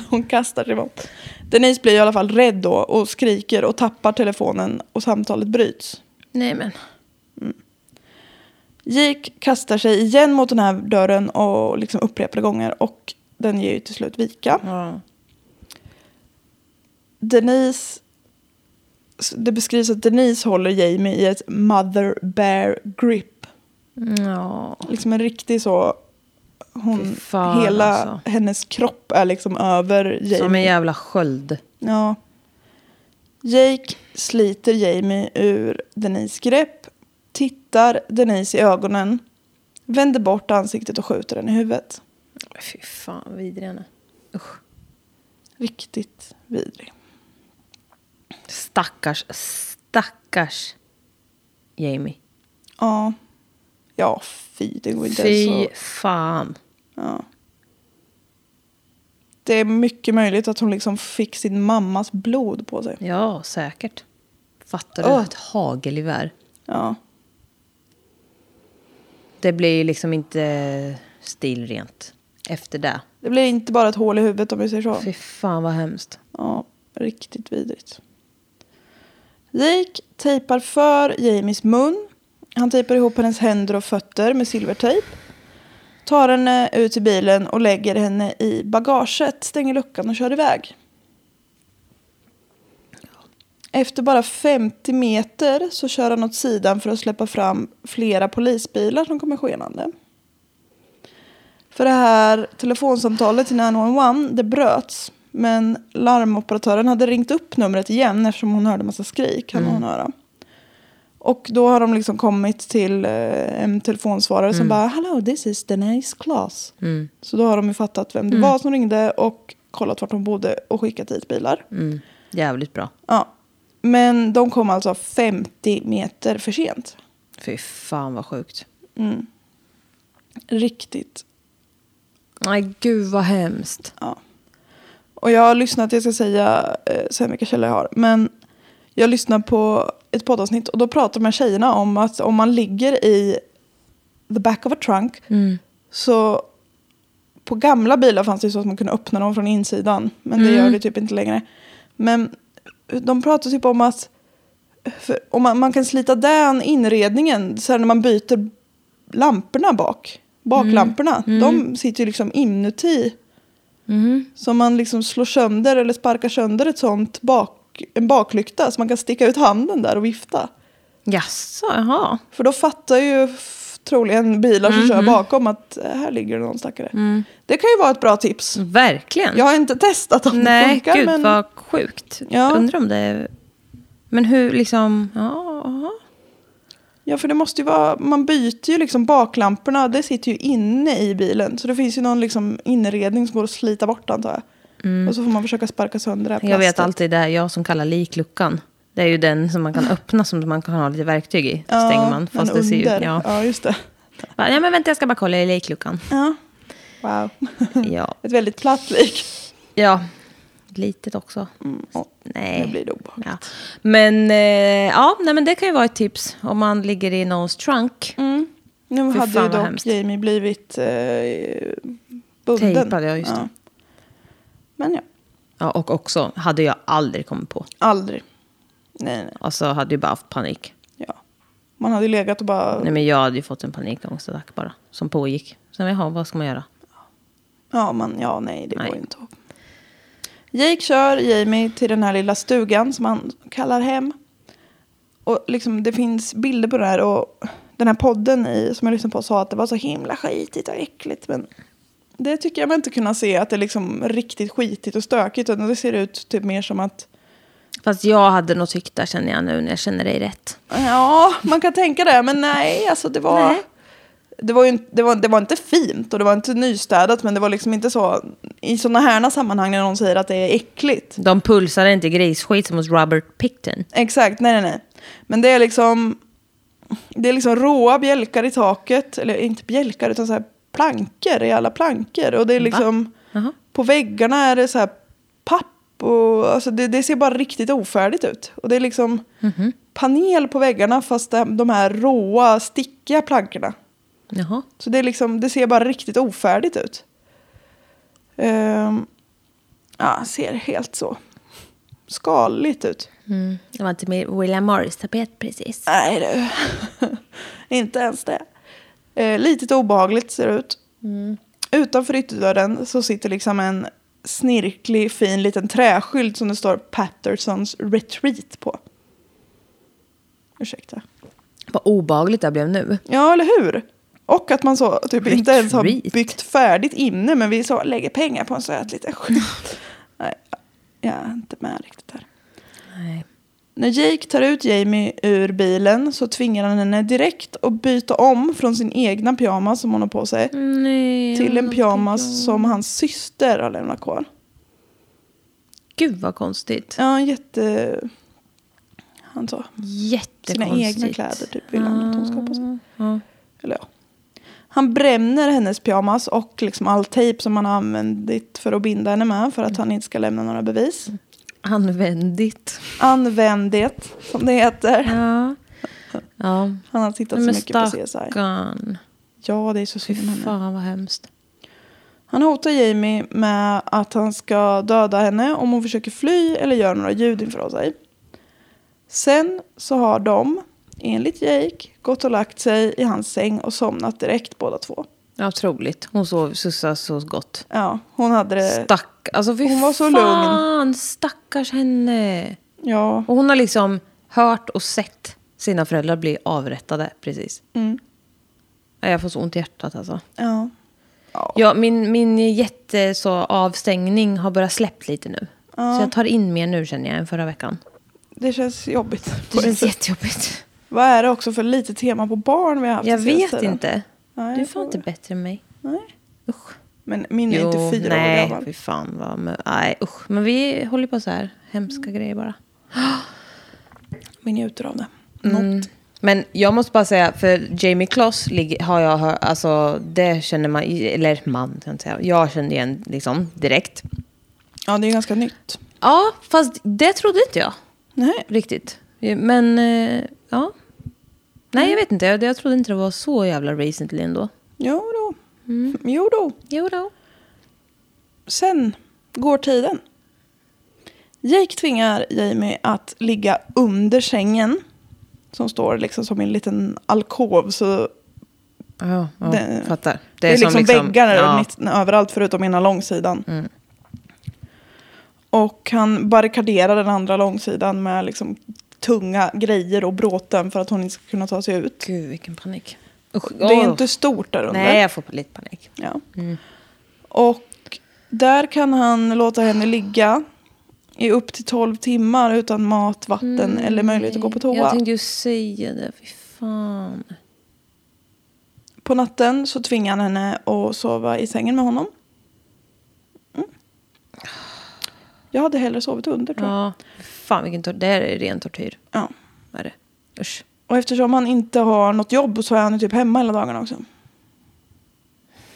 Speaker 1: Hon kastar sig mot. Denise blir i alla fall rädd då och skriker och tappar telefonen och samtalet bryts.
Speaker 2: Nej men.
Speaker 1: Jake kastar sig igen mot den här dörren och liksom upprepade gånger och den ger ju till slut vika.
Speaker 2: Ja.
Speaker 1: Denise, det beskrivs att Denise håller Jamie i ett mother bear grip.
Speaker 2: Ja.
Speaker 1: Liksom en riktig så, hon,
Speaker 2: fan,
Speaker 1: hela
Speaker 2: alltså.
Speaker 1: hennes kropp är liksom över Jamie.
Speaker 2: Som en jävla sköld.
Speaker 1: Ja. Jake sliter Jamie ur Denise grepp, tittar Denise i ögonen, vänder bort ansiktet och skjuter den i huvudet.
Speaker 2: Fy fan, vidrig är. Usch.
Speaker 1: Riktigt vidrig.
Speaker 2: Stackars, stackars Jamie.
Speaker 1: Ja. Ja, fy, det går inte
Speaker 2: Fy
Speaker 1: ens att...
Speaker 2: fan.
Speaker 1: Ja. Det är mycket möjligt att hon liksom fick sin mammas blod på sig.
Speaker 2: Ja, säkert. Fattar du?
Speaker 1: Åh.
Speaker 2: Ett hagelgevär.
Speaker 1: Ja.
Speaker 2: Det blir liksom inte stilrent efter det.
Speaker 1: Det blir inte bara ett hål i huvudet om vi säger så.
Speaker 2: Fy fan vad hemskt.
Speaker 1: Ja, riktigt vidrigt. Jake tejpar för Jamies mun. Han tejpar ihop hennes händer och fötter med silvertejp. Tar henne ut till bilen och lägger henne i bagaget, stänger luckan och kör iväg. Efter bara 50 meter så kör han åt sidan för att släppa fram flera polisbilar som kommer skenande. För det här telefonsamtalet till 911 det bröts. Men larmoperatören hade ringt upp numret igen eftersom hon hörde massa skrik. Kan hon höra. Och då har de liksom kommit till eh, en telefonsvarare som bara Hello, this is Denise Claes. Så då har de ju fattat vem det var som ringde och kollat vart hon bodde och skickat dit bilar.
Speaker 2: Mm. Jävligt bra.
Speaker 1: Ja. Men de kom alltså 50 meter för sent.
Speaker 2: Fy fan vad sjukt.
Speaker 1: Riktigt
Speaker 2: Nej, gud vad hemskt.
Speaker 1: Ja. Och jag har lyssnat, jag ska säga eh, sen vilka källor jag har. Men jag lyssnar på ett poddavsnitt och då pratar de här tjejerna om att om man ligger i the back of a trunk så på gamla bilar fanns det så att man kunde öppna dem från insidan. Men det gör det typ inte längre. Men de pratar typ om att om man, man kan slita den inredningen så här när man byter lamporna bak. Baklamporna. De sitter ju liksom inuti. Så om man liksom slår sönder eller sparkar sönder ett sånt bak, en baklykta så man kan sticka ut handen där och vifta.
Speaker 2: Jaså, jaha.
Speaker 1: För då fattar ju troligen bilar som kör bakom att eh, här ligger det någon stackare. Det kan ju vara ett bra tips.
Speaker 2: Verkligen.
Speaker 1: Jag har inte testat om det
Speaker 2: Nej,
Speaker 1: funkar.
Speaker 2: gud
Speaker 1: men...
Speaker 2: vad sjukt.
Speaker 1: Ja.
Speaker 2: Undrar om det är... Men hur liksom... Ja, ja.
Speaker 1: Ja, för det måste ju vara, man byter ju liksom baklamporna, det sitter ju inne i bilen. Så det finns ju någon liksom inredning som går att slita bort antar jag. Och så får man försöka sparka sönder det här
Speaker 2: Mm. Jag vet alltid det, jag som kallar likluckan. Det är ju den som man kan öppna som man kan ha lite verktyg i. stänger man. Fast det ser ju, ja.
Speaker 1: ja, just det.
Speaker 2: Ja, men vänta, jag ska bara kolla i likluckan.
Speaker 1: Ja. Wow.
Speaker 2: Ja.
Speaker 1: Ett väldigt platt lik.
Speaker 2: ja. Litet också.
Speaker 1: Och
Speaker 2: Nej.
Speaker 1: nu blir det obehagligt.
Speaker 2: Ja. Men, eh, ja, nej, men det kan ju vara ett tips om man ligger i någons trunk.
Speaker 1: Mm. Nu
Speaker 2: Fy
Speaker 1: hade ju dock
Speaker 2: hemskt.
Speaker 1: Jamie blivit eh, bunden.
Speaker 2: Tejpad, ja, just det.
Speaker 1: Men ja,
Speaker 2: Ja, och också hade jag aldrig kommit på.
Speaker 1: aldrig. Nej, nej.
Speaker 2: Alltså hade ju bara haft panik.
Speaker 1: Ja. Man hade ju legat och bara...
Speaker 2: Nej, men jag hade ju fått en panikångestattack bara. Som pågick. Sen, jaha, vad ska man göra?
Speaker 1: Ja, man, ja nej, det
Speaker 2: Nej.
Speaker 1: går ju inte. Jake kör Jamie till den här lilla stugan som han kallar hem. Och liksom, det finns bilder på det här. Och den här podden i, som jag lyssnade på sa att det var så himla skitigt och äckligt. Men det tycker jag mig inte kunna se att det är liksom riktigt skitigt och stökigt. Utan det ser ut typ mer som att
Speaker 2: Fast jag hade nog tyckt det känner jag nu när jag känner dig rätt.
Speaker 1: Ja, man kan tänka det. Men nej, alltså det var...
Speaker 2: Nej.
Speaker 1: Det var, ju, inte- det, var, det var inte fint och det var inte nystädat. Men det var liksom inte så... I sådana här sammanhang när någon säger att det är äckligt.
Speaker 2: De pulsar inte grisskit som hos Robert Picton.
Speaker 1: Exakt, nej nej nej. Men det är liksom... Det är liksom råa bjälkar i taket. Eller inte bjälkar utan så här plankor i alla plankor. Och det är liksom...
Speaker 2: Jaha.
Speaker 1: På väggarna är det så här papp och alltså det, det ser bara riktigt ofärdigt ut. Och det är liksom panel på väggarna fast de här råa, stickiga plankorna.
Speaker 2: Jaha.
Speaker 1: Så det, är liksom, det ser bara riktigt ofärdigt ut. Ehm, ja, ser helt så skaligt ut.
Speaker 2: Mm. Det var inte med William Morris-tapet precis.
Speaker 1: Nej du, inte ens det. Eh, lite obehagligt ser det ut. Utanför ytterdörren så sitter liksom en snirklig fin liten träskylt som det står Pattersons Retreat på. Ursäkta.
Speaker 2: Vad obehagligt det blev nu.
Speaker 1: Ja, eller hur? Och att man så typ inte ens har byggt färdigt inne men vi så lägger pengar på en söt liten skylt. Nej, jag är inte med riktigt där.
Speaker 2: Nej.
Speaker 1: När Jake tar ut Jamie ur bilen så tvingar han henne direkt att byta om från sin egna pyjamas som hon har på sig
Speaker 2: Nej.
Speaker 1: till en pyjamas som hans syster har lämnat kvar.
Speaker 2: Gud vad konstigt.
Speaker 1: Ja, jätte... Han sa sina
Speaker 2: Jättekonstigt.
Speaker 1: egna kläder typ vill han att hon ska ha på sig.
Speaker 2: Ja.
Speaker 1: Eller ja. Han bränner hennes pyjamas och liksom all tejp som han har använt för att binda henne med för att han inte ska lämna några bevis.
Speaker 2: Användigt.
Speaker 1: Användigt, som det heter.
Speaker 2: Ja. Ja.
Speaker 1: Han har tittat
Speaker 2: Nej,
Speaker 1: så
Speaker 2: men
Speaker 1: mycket på CSI.
Speaker 2: stackarn.
Speaker 1: Ja, det är så synd om henne.
Speaker 2: fan vad hemskt.
Speaker 1: Han hotar Jamie med att han ska döda henne om hon försöker fly eller gör några ljud inför sig. Sen så har de, enligt Jake, gått och lagt sig i hans säng och somnat direkt båda två.
Speaker 2: Ja, otroligt. Hon sov Sussa så gott.
Speaker 1: Ja, hon hade det...
Speaker 2: Stack. Alltså
Speaker 1: Hon var så
Speaker 2: fan, stackars henne.
Speaker 1: Ja,
Speaker 2: Och hon har liksom hört och sett sina föräldrar bli avrättade precis.
Speaker 1: mm,
Speaker 2: Ja, Jag får så ont i hjärtat alltså.
Speaker 1: ja. Ja,
Speaker 2: Ja, min, min jätte så avstängning har börjat släppt lite nu.
Speaker 1: Ja.
Speaker 2: Så jag tar in mer nu känner jag än förra veckan.
Speaker 1: det känns jobbigt.
Speaker 2: Det känns jättejobbigt.
Speaker 1: Vad är det också för lite tema på barn vi har haft
Speaker 2: Jag vet
Speaker 1: tiden?
Speaker 2: inte.
Speaker 1: Nej,
Speaker 2: Du får
Speaker 1: tror
Speaker 2: inte bättre än mig.
Speaker 1: Nej.
Speaker 2: Usch.
Speaker 1: Men min är inte fyra
Speaker 2: nej,
Speaker 1: år gammal.
Speaker 2: fy fan vad... mö- Nej, usch. Men vi håller på så här hemska grejer bara.
Speaker 1: Vi njuter av det.
Speaker 2: Mm.
Speaker 1: Något.
Speaker 2: Men jag måste bara säga, för Jamie Kloss har jag hört, alltså det känner man, eller man kan jag säga, jag kände igen liksom direkt.
Speaker 1: Ja, det är ganska nytt.
Speaker 2: Ja, fast det trodde inte jag
Speaker 1: Nej.
Speaker 2: riktigt. Men, eh, ja. Nej, jag vet inte, jag, jag trodde inte det var så jävla recently ändå.
Speaker 1: Jo då. Jo då.
Speaker 2: Jo då.
Speaker 1: Sen går tiden. Jake tvingar Jamie att ligga under sängen. Som står liksom som en liten alkov. Så
Speaker 2: Ja, ja
Speaker 1: Det-
Speaker 2: fattar.
Speaker 1: det, är,
Speaker 2: som
Speaker 1: liksom, väggar
Speaker 2: ja.
Speaker 1: mitt, överallt förutom ena långsidan.
Speaker 2: Mm.
Speaker 1: Och han barrikaderar den andra långsidan med liksom tunga grejer och bråten för att hon inte ska kunna ta sig ut.
Speaker 2: Gud, vilken panik. Usch,
Speaker 1: Det är inte stort där under.
Speaker 2: Nej, jag får lite panik.
Speaker 1: Ja.
Speaker 2: Mm.
Speaker 1: Och där kan han låta henne ligga i upp till 12 timmar utan mat, vatten eller möjlighet att gå på toa.
Speaker 2: Jag tänkte ju säga det, fy fan.
Speaker 1: På natten så tvingar han henne att sova i sängen med honom. Mm. Jag hade hellre sovit under tror jag.
Speaker 2: Ja, fan vilken tor- Det här är ren tortyr.
Speaker 1: Ja.
Speaker 2: Är det? Usch.
Speaker 1: Och eftersom han inte har något jobb så är han ju typ hemma hela dagarna också.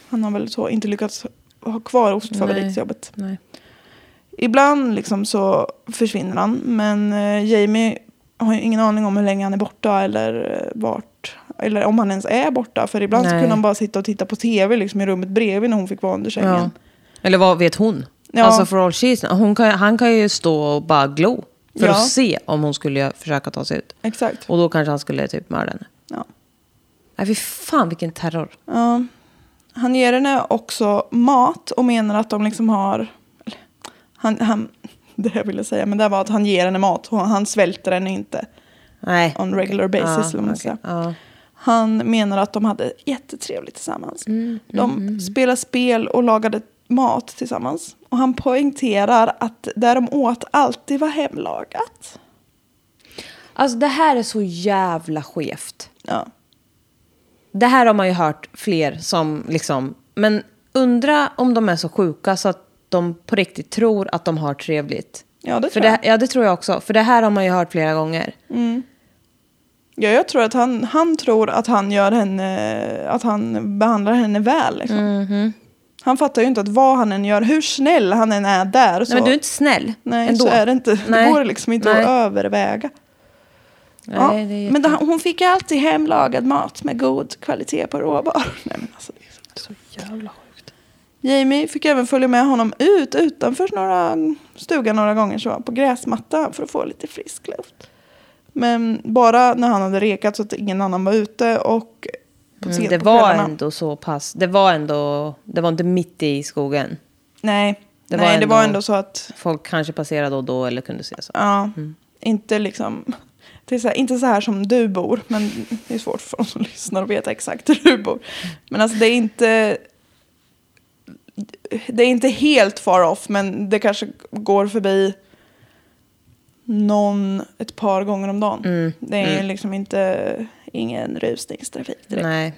Speaker 1: Han har väl så inte lyckats ha kvar ostfabriksjobbet.
Speaker 2: Nej.
Speaker 1: Ibland liksom så försvinner han. Men eh, Jamie har ju ingen aning om hur länge han är borta eller eh, vart. Eller om han ens är borta. För ibland så
Speaker 2: Nej.
Speaker 1: kunde han bara sitta och titta på tv liksom, i rummet bredvid när hon fick vara under sängen.
Speaker 2: Ja. Eller vad vet hon?
Speaker 1: Ja.
Speaker 2: Alltså for all she's hon kan, Han kan ju stå och bara glo. För
Speaker 1: Ja.
Speaker 2: att se om hon skulle försöka ta sig ut.
Speaker 1: Exakt.
Speaker 2: Och då kanske han skulle typ mörda henne. Nej, fy fan vilken terror.
Speaker 1: Ja. Han ger henne också mat och menar att de liksom har... Han, han, det jag ville säga, men det var att han ger henne mat. och Han svälter henne inte.
Speaker 2: Nej.
Speaker 1: On regular basis,
Speaker 2: Ja,
Speaker 1: säger.
Speaker 2: Ja.
Speaker 1: Han menar att de hade jättetrevligt tillsammans.
Speaker 2: Mm,
Speaker 1: de spelade spel och lagade mat tillsammans. Och han poängterar att det de åt alltid var hemlagat.
Speaker 2: Alltså det här är så jävla skevt.
Speaker 1: Ja.
Speaker 2: Det här har man ju hört fler som liksom... Men undra om de är så sjuka så att de på riktigt tror att de har trevligt.
Speaker 1: Ja, det tror jag.
Speaker 2: det, ja, det tror jag också. För det här har man ju hört flera gånger.
Speaker 1: Ja, jag tror att han, han tror att han gör henne, att han behandlar henne väl. Liksom.
Speaker 2: Mhm.
Speaker 1: Han fattar ju inte att vad han än gör, hur snäll han än är där. Så,
Speaker 2: Nej, men du är inte snäll.
Speaker 1: nej,
Speaker 2: ändå.
Speaker 1: så är det inte. Det
Speaker 2: Nej.
Speaker 1: går liksom inte
Speaker 2: Nej.
Speaker 1: att överväga. Ja,
Speaker 2: Nej, det är
Speaker 1: men det, hon fick alltid hemlagad mat med god kvalitet på råvaror. Nej, men alltså, det är så, så jävla sjukt. Jamie fick även följa med honom ut utanför några, stugan några gånger så, på gräsmattan för att få lite frisk luft. Men bara när han hade rekat så att ingen annan var ute och på
Speaker 2: Mm, det var
Speaker 1: kvällarna.
Speaker 2: ändå så pass. Det var ändå... Det var inte mitt i skogen.
Speaker 1: Nej,
Speaker 2: Det
Speaker 1: det,
Speaker 2: var
Speaker 1: Nej det var
Speaker 2: ändå-
Speaker 1: ändå så att
Speaker 2: Folk kanske passerade då och då eller kunde se så.
Speaker 1: Ja, inte liksom... Det är så här, inte så här som du bor, men det är svårt för de som lyssnar att veta exakt hur du bor. Men alltså det är inte... Det är inte helt far off, men det kanske går förbi någon ett par gånger om dagen. Det är liksom inte ingen rusningstrafik direkt.
Speaker 2: Nej.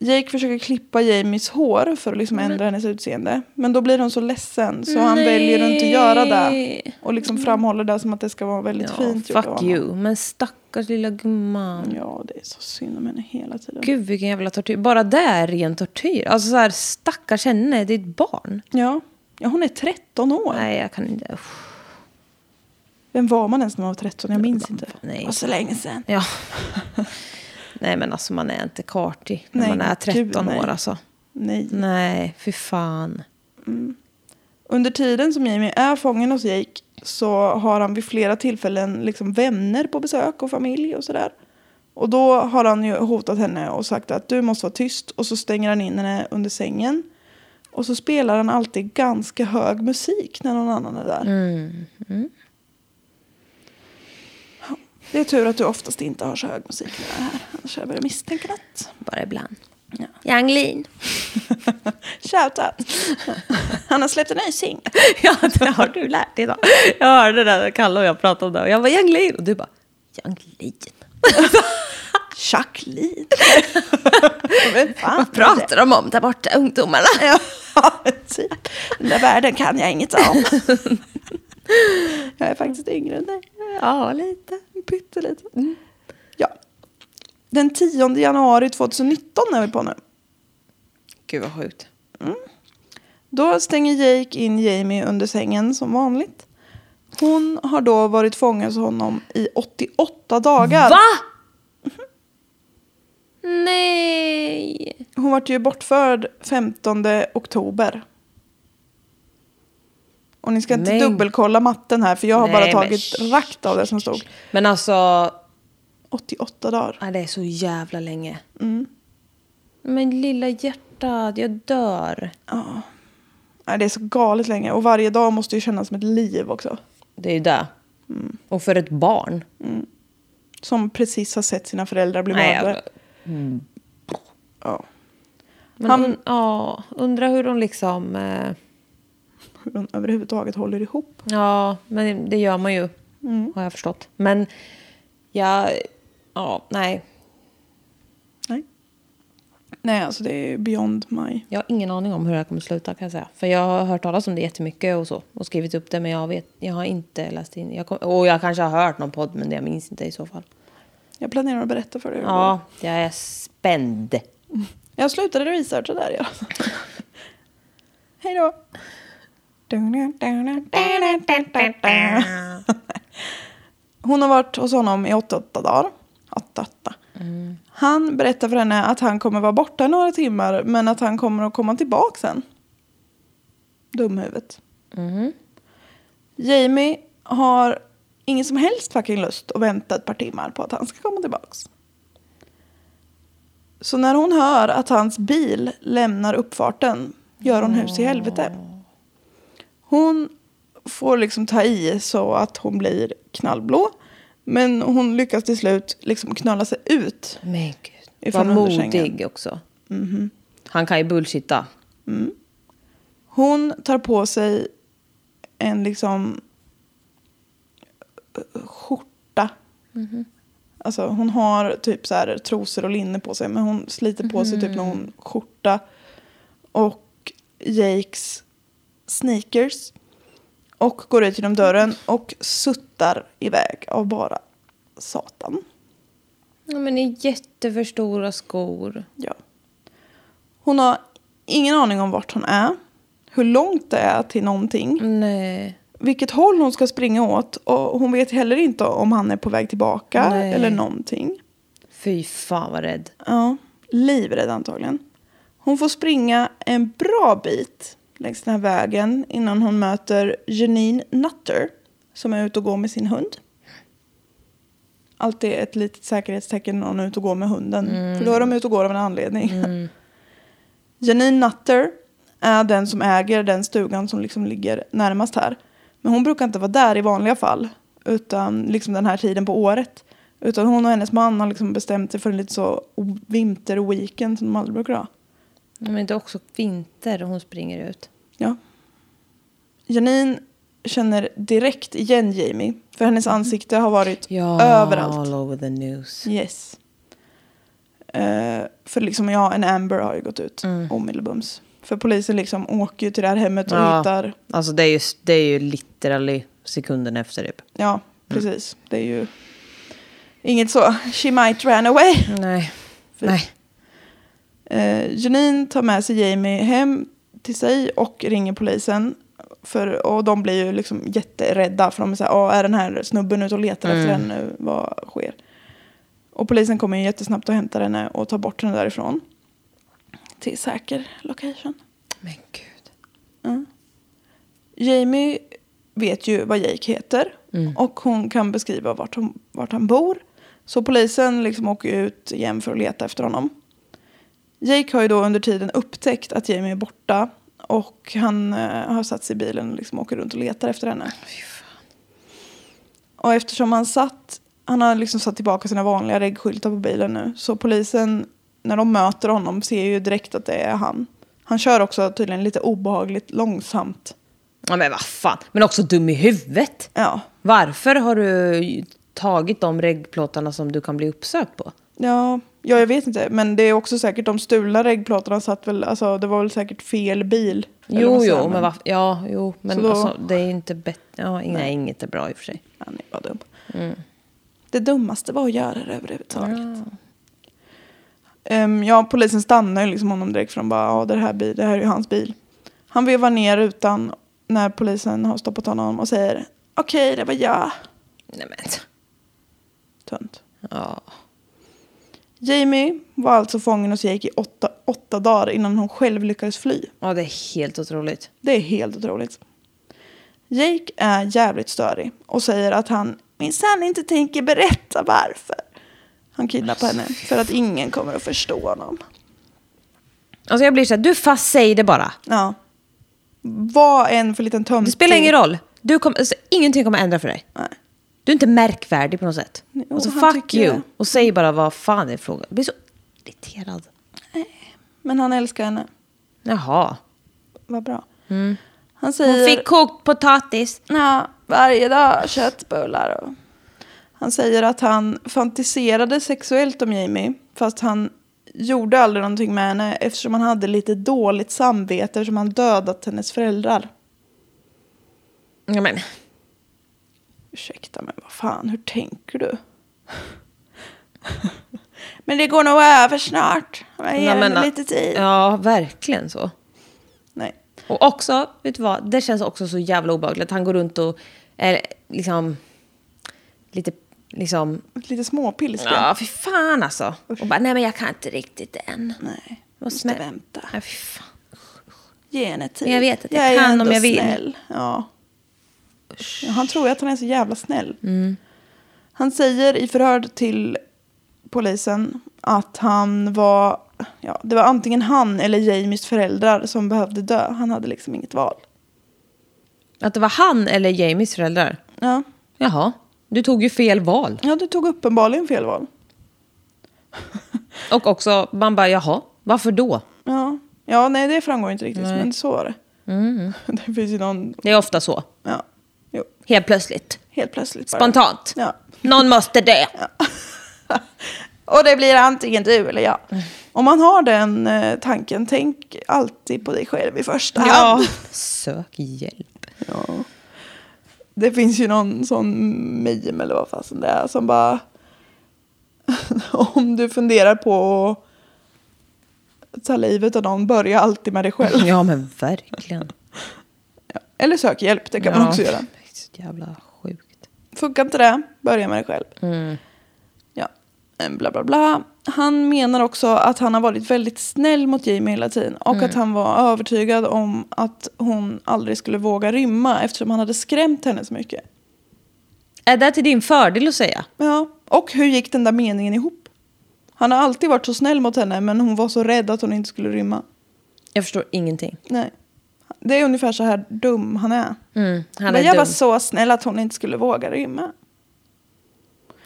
Speaker 1: Jake försöker klippa Jamies hår för att liksom ändra hennes utseende. Men då blir hon så ledsen så han
Speaker 2: Nej.
Speaker 1: väljer att inte göra det. Och liksom framhåller det som att det ska vara väldigt
Speaker 2: Ja,
Speaker 1: fint gjort
Speaker 2: fuck you. Men stackars lilla gumman.
Speaker 1: Ja, det är så synd om henne hela tiden.
Speaker 2: Gud vilken jävla tortyr. Bara det är ren tortyr. Alltså så här, stackars henne, det är ett barn.
Speaker 1: Ja. ja, hon är 13 år.
Speaker 2: Nej, jag kan inte. Uff.
Speaker 1: Vem var man ens när man var 13? Jag minns inte.
Speaker 2: Nej.
Speaker 1: Det var så länge sedan.
Speaker 2: Ja. nej men alltså man är inte kartig när
Speaker 1: Nej,
Speaker 2: man är 13
Speaker 1: gud, nej.
Speaker 2: år alltså.
Speaker 1: Nej.
Speaker 2: Nej, fy fan.
Speaker 1: Under tiden som Jamie är fången hos Jake så har han vid flera tillfällen liksom vänner på besök och familj och sådär. Och då har han ju hotat henne och sagt att du måste vara tyst och så stänger han in henne under sängen. Och så spelar han alltid ganska hög musik när någon annan är där. Ja, Det är tur att du oftast inte har så hög musik när jag är här. Annars hade jag börjat misstänka något.
Speaker 2: Bara ibland.
Speaker 1: Ja.
Speaker 2: Yang Lin.
Speaker 1: Shout out! Han har släppt en ny singel.
Speaker 2: ja, det har du lärt dig idag. Jag hörde det där Kalle och jag pratade om det och jag var Yang Lin och du bara Yang Lin.
Speaker 1: Jacqueline.
Speaker 2: Vad pratar de om där borta, ungdomarna?
Speaker 1: Ja, typ. Den där världen kan jag inget om. jag är faktiskt yngre än dig.
Speaker 2: Ja, lite.
Speaker 1: Pyttelite. Ja. Den 10 januari 2019 är vi på nu.
Speaker 2: Gud vad sjukt.
Speaker 1: Då stänger Jake in Jamie under sängen som vanligt. Hon har då varit fången hos honom i 88 dagar.
Speaker 2: Va? Nej.
Speaker 1: Hon vart ju bortförd 15 oktober. Och ni ska inte
Speaker 2: Men-
Speaker 1: dubbelkolla matten här för jag har
Speaker 2: Nej,
Speaker 1: bara tagit rakt av det som stod.
Speaker 2: Men alltså,
Speaker 1: 88 dagar.
Speaker 2: ja, det är så jävla länge.
Speaker 1: Mm.
Speaker 2: Men lilla hjärtat, jag dör.
Speaker 1: Nej, det är så galet länge och varje dag måste ju kännas som ett liv också.
Speaker 2: Det är ju det. Och för ett barn.
Speaker 1: Som precis har sett sina föräldrar bli
Speaker 2: Nej,
Speaker 1: mördade.
Speaker 2: jag,
Speaker 1: Ja.
Speaker 2: men
Speaker 1: Han-
Speaker 2: ja, undrar hur de liksom... Eh,
Speaker 1: Hur de överhuvudtaget håller ihop.
Speaker 2: ja, men det gör man ju. Har jag förstått. Men jag... Ja, nej.
Speaker 1: Nej. Nej, alltså det är beyond my...
Speaker 2: Jag har ingen aning om hur det här kommer sluta kan jag säga. För jag har hört talas om det jättemycket och så. Och skrivit upp det men jag vet, jag har inte läst in. Jag kom, och jag kanske har hört någon podd men jag minns inte i så fall.
Speaker 1: Jag planerar att berätta för dig.
Speaker 2: Ja, jag är spänd.
Speaker 1: Jag slutade researcha där, ja. Hej då. Hon har varit hos honom i 88 dagar. 88. Han berättar för henne att han kommer vara borta i några timmar men att han kommer att komma tillbaka sen. Dumhuvudet. Jamie har ingen som helst fucking lust att vänta ett par timmar på att han ska komma tillbaka. Så när hon hör att hans bil lämnar uppfarten gör hon hus i helvete. Hon får liksom ta i så att hon blir knallblå. Men hon lyckas till slut liksom knöla sig ut.
Speaker 2: Men gud. Vad modig också. Han kan ju bullshitta.
Speaker 1: Hon tar på sig en liksom eh, skjorta. Alltså hon har typ så här trosor och linne på sig. Men hon sliter på sig typ någon skjorta. Och Jakes sneakers. Och går ut genom dörren och suttar iväg av bara satan.
Speaker 2: Ja, men i jätteför stora skor.
Speaker 1: Ja. Hon har ingen aning om vart hon är. Hur långt det är till någonting.
Speaker 2: Nej.
Speaker 1: vilket håll hon ska springa åt. Och hon vet heller inte om han är på väg tillbaka
Speaker 2: Nej.
Speaker 1: eller någonting.
Speaker 2: Fy fan vad rädd.
Speaker 1: Ja, livrädd antagligen. Hon får springa en bra bit längs den här vägen innan hon möter Janine Nutter som är ute och går med sin hund. Alltid ett litet säkerhetstecken när någon är ute och går med hunden. För då är de ute och går av en anledning. Janine Nutter är den som äger den stugan som liksom ligger närmast här. Men hon brukar inte vara där i vanliga fall. Utan liksom den här tiden på året. Utan hon och hennes man har liksom bestämt sig för en lite så vinterweekend som de aldrig brukar ha.
Speaker 2: Men det är också vinter och hon springer ut.
Speaker 1: Ja. Janine känner direkt igen Jamie. För hennes ansikte har varit
Speaker 2: Ja,
Speaker 1: överallt.
Speaker 2: all over the news.
Speaker 1: Yes. Eh, för liksom, ja, en Amber har ju gått ut omedelbums. För polisen liksom åker ju till det här hemmet och
Speaker 2: Ja.
Speaker 1: hittar...
Speaker 2: Alltså det är ju, det är ju literally sekunden efter typ.
Speaker 1: Ja, precis. Det är ju inget så. She might ran away.
Speaker 2: Nej.
Speaker 1: Fy.
Speaker 2: Nej.
Speaker 1: Eh, Janine tar med sig Jamie hem till sig och ringer polisen. För, och de blir ju liksom jätterädda. För de är så här, "Åh, är den här snubben ute och letar efter henne nu? Vad sker? Och polisen kommer ju jättesnabbt och hämtar henne och tar bort henne därifrån. Till säker location.
Speaker 2: Men gud.
Speaker 1: Jamie vet ju vad Jake heter. Och hon kan beskriva vart, hon, vart han bor. Så polisen liksom åker ut igen för att leta efter honom. Jake har ju då under tiden upptäckt att Jamie är borta. Och han eh, har satt sig i bilen och liksom åker runt och letar efter henne. Och eftersom han satt, han har liksom satt tillbaka sina vanliga reggskyltar på bilen nu. Så polisen, när de möter honom, ser ju direkt att det är han. Han kör också tydligen lite obehagligt långsamt.
Speaker 2: Ja, men vad fan. Men också dum i huvudet.
Speaker 1: Ja,
Speaker 2: Varför har du tagit de reggplåtarna som du kan bli uppsökt på?
Speaker 1: Ja, ja, jag vet inte. Men det är också säkert de stulna reggplåtarna satt väl, alltså det var väl säkert fel bil.
Speaker 2: Jo, jo, men va, ja, jo, men
Speaker 1: Så då-
Speaker 2: alltså, det är inte bättre. Ja, nej, inget är bra i och för sig.
Speaker 1: Han är bara dum. Det dummaste var att göra det överhuvudtaget. Ehm, ja, polisen stannar ju liksom honom direkt de bara, ja det här, bil, det här är ju hans bil. Han vevar ner rutan när polisen har stoppat honom och säger, okej det var jag.
Speaker 2: Nej, men.
Speaker 1: Tunt.
Speaker 2: Ja.
Speaker 1: Jamie var alltså fången hos Jake i åtta, åtta dagar innan hon själv lyckades fly.
Speaker 2: ja, det är helt otroligt.
Speaker 1: Det är helt otroligt. Jake är jävligt störig och säger att han minsann inte tänker berätta varför. Han kidnappar henne för att ingen kommer att förstå honom.
Speaker 2: Alltså jag blir så här, du fast säg det bara.
Speaker 1: Ja. Vad en för liten tönt.
Speaker 2: Det spelar ingen roll. Du kommer, alltså, ingenting kommer ändra för dig.
Speaker 1: Nej.
Speaker 2: Du är inte märkvärdig på något sätt.
Speaker 1: Jo,
Speaker 2: alltså
Speaker 1: han
Speaker 2: fuck
Speaker 1: tycker
Speaker 2: you.
Speaker 1: det.
Speaker 2: Och säg bara vad fan det är frågan. Jag blir så irriterad.
Speaker 1: Men han älskar henne.
Speaker 2: Jaha.
Speaker 1: Vad bra. Han
Speaker 2: Mm. Hon
Speaker 1: säger...
Speaker 2: fick kokt potatis.
Speaker 1: Ja, varje dag köttbullar. Och... Han säger att han fantiserade sexuellt om Jamie. Fast han gjorde aldrig någonting med henne eftersom han hade lite dåligt samvete som han dödat hennes föräldrar.
Speaker 2: Ja, men.
Speaker 1: Ursäkta men vad fan, hur tänker du? men det går nog över snart. Jag ger
Speaker 2: Ja, men,
Speaker 1: lite tid.
Speaker 2: Ja, verkligen så.
Speaker 1: Nej.
Speaker 2: Och också, vet du vad? Det känns också så jävla obehagligt. Han går runt och är liksom... Lite liksom...
Speaker 1: Lite småpilska.
Speaker 2: Ja, fy fan alltså. Och bara, nej men jag kan inte riktigt än.
Speaker 1: Nej, måste
Speaker 2: snä-
Speaker 1: vänta.
Speaker 2: Nej, fy fan.
Speaker 1: Ge henne tid.
Speaker 2: Jag vet att jag
Speaker 1: ju
Speaker 2: kan om jag vill.
Speaker 1: Snäll. Ja. Ja, Han tror ju att han är så jävla snäll.
Speaker 2: Mm.
Speaker 1: Han säger i förhör till polisen att han var, ja, det var antingen han eller Jamies föräldrar som behövde dö. Han hade liksom inget val.
Speaker 2: Att det var han eller Jamies föräldrar?
Speaker 1: Ja,
Speaker 2: Jaha, du tog ju fel val.
Speaker 1: ja du tog uppenbarligen fel val.
Speaker 2: Och också, man bara jaha, varför då?
Speaker 1: Ja, ja nej det framgår inte riktigt, men så var det. Det finns ju någon,
Speaker 2: Det är ofta så.
Speaker 1: ja,
Speaker 2: Helt plötsligt.
Speaker 1: helt plötsligt bara.
Speaker 2: Spontant.
Speaker 1: Ja.
Speaker 2: Någon måste dö.
Speaker 1: Och det blir antingen du eller jag. Om man har den eh, tanken, tänk alltid på dig själv i första hand.
Speaker 2: Sök hjälp.
Speaker 1: Ja. Det finns ju någon sån meme eller vad fasen det är som bara... om du funderar på att ta livet av någon, börja alltid med dig själv.
Speaker 2: Ja men verkligen.
Speaker 1: Ja. Eller sök hjälp, det kan man
Speaker 2: Ja.
Speaker 1: också göra.
Speaker 2: Jävla sjukt.
Speaker 1: Funkar inte det, börja med dig själv. Ja, eh, bla bla bla. Han menar också att han har varit väldigt snäll mot Jamie hela tiden. Och att han var övertygad om att hon aldrig skulle våga rymma eftersom han hade skrämt henne så mycket.
Speaker 2: Är det till din fördel att säga?
Speaker 1: Ja, och hur gick den där meningen ihop? Han har alltid varit så snäll mot henne men hon var så rädd att hon inte skulle rymma.
Speaker 2: Jag förstår ingenting.
Speaker 1: Nej. Det är ungefär så här dum han är.
Speaker 2: Mm, han
Speaker 1: men
Speaker 2: är
Speaker 1: jag
Speaker 2: dum.
Speaker 1: var så snäll att hon inte skulle våga rymma.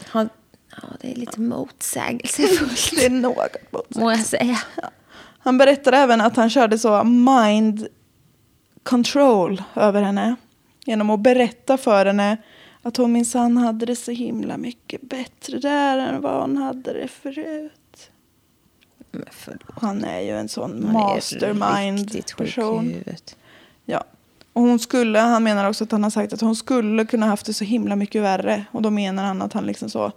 Speaker 2: Han, ja, det är lite motsägelsefullt.
Speaker 1: Det är något mot sig.
Speaker 2: Må jag säga.
Speaker 1: Han berättade även att han körde så mind control över henne. Genom att berätta för henne att hon minsann hade det så himla mycket bättre där än vad hon hade det förut. Han är ju en sån
Speaker 2: Han
Speaker 1: Ja. Och hon skulle, han menar också att han har sagt att hon skulle kunna haft det så himla mycket värre. Och då menar han att han liksom så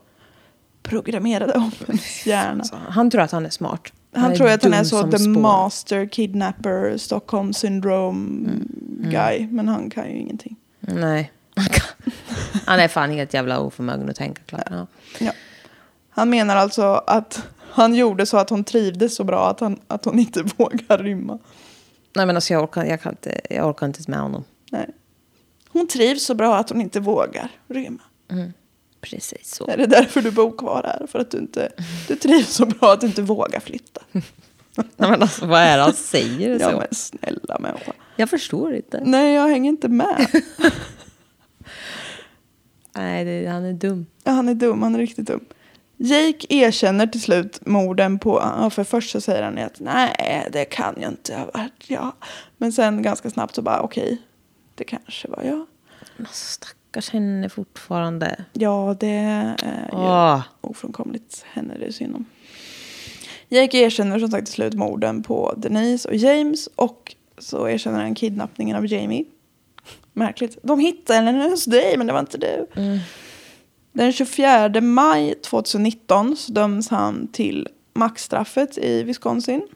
Speaker 1: programmerade om hennes hjärna.
Speaker 2: Så han tror att han är smart.
Speaker 1: Han,
Speaker 2: är
Speaker 1: tror att han är så the
Speaker 2: spår.
Speaker 1: master kidnapper, Stockholm syndrome
Speaker 2: Mm.
Speaker 1: guy. Men han kan ju ingenting.
Speaker 2: Nej. Han är fan helt jävla oförmögen att tänka klart. Ja.
Speaker 1: Ja. Han menar alltså att han gjorde så att hon trivdes så bra att, han, att hon inte vågar rymma.
Speaker 2: Nej men alltså jag orkar, jag kan inte, jag orkar inte med honom.
Speaker 1: Nej. Hon trivs så bra att hon inte vågar rymma.
Speaker 2: Precis så.
Speaker 1: Är det därför du bor kvar här? För att du inte du trivs så bra att du inte vågar flytta?
Speaker 2: Nej, men alltså vad är det han säger?
Speaker 1: Ja
Speaker 2: så?
Speaker 1: men snälla människa.
Speaker 2: Jag förstår inte.
Speaker 1: Nej jag hänger inte med.
Speaker 2: Nej, det, han är dum.
Speaker 1: Ja, han är dum, han är riktigt dum. Jake erkänner till slut morden på, ja, för först så säger han att nej det kan ju inte ha varit jag. Men sen ganska snabbt så bara okej, det kanske var jag.
Speaker 2: Men alltså, stackars henne fortfarande.
Speaker 1: Ja det är ju
Speaker 2: Åh.
Speaker 1: ofrånkomligt henne det är synd om. Jake erkänner som sagt till slut morden på Denise och James och så erkänner han kidnappningen av Jamie. Märkligt. De hittade henne hos dig men det var inte du. Den 24 maj 2019 så döms han till maxstraffet i Wisconsin.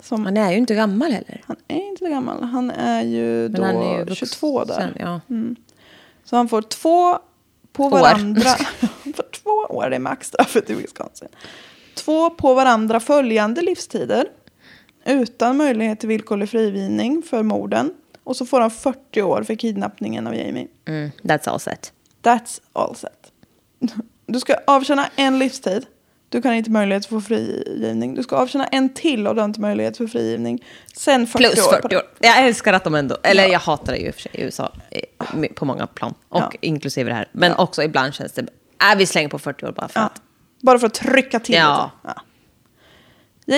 Speaker 1: Som,
Speaker 2: Han är ju inte gammal heller.
Speaker 1: han är inte gammal. Han är ju då
Speaker 2: är ju vuxen,
Speaker 1: 22 där.
Speaker 2: Ja.
Speaker 1: Så han får två på varandra. han får två år, det är maxstraffet i Wisconsin. Två på varandra följande livstider. Utan möjlighet till villkorlig frigivning för morden. Och så får han 40 år för kidnappningen av Jamie.
Speaker 2: Mm, that's all set.
Speaker 1: That's all set. Du ska avtjäna en livstid. Du kan inte möjlighet för frigivning. Du ska avtjäna en till och du har inte möjlighet för frigivning. Sen 40
Speaker 2: Plus
Speaker 1: år. på
Speaker 2: 40
Speaker 1: det.
Speaker 2: år. Jag älskar att de ändå, eller
Speaker 1: Ja.
Speaker 2: jag hatar det ju i och för sig i USA på många plan. Och
Speaker 1: Ja.
Speaker 2: inklusive det här. Men
Speaker 1: Ja.
Speaker 2: också ibland känns det, äh, vi slänger på 40 år bara för att.
Speaker 1: Bara för att trycka till
Speaker 2: Ja.
Speaker 1: lite. Ja.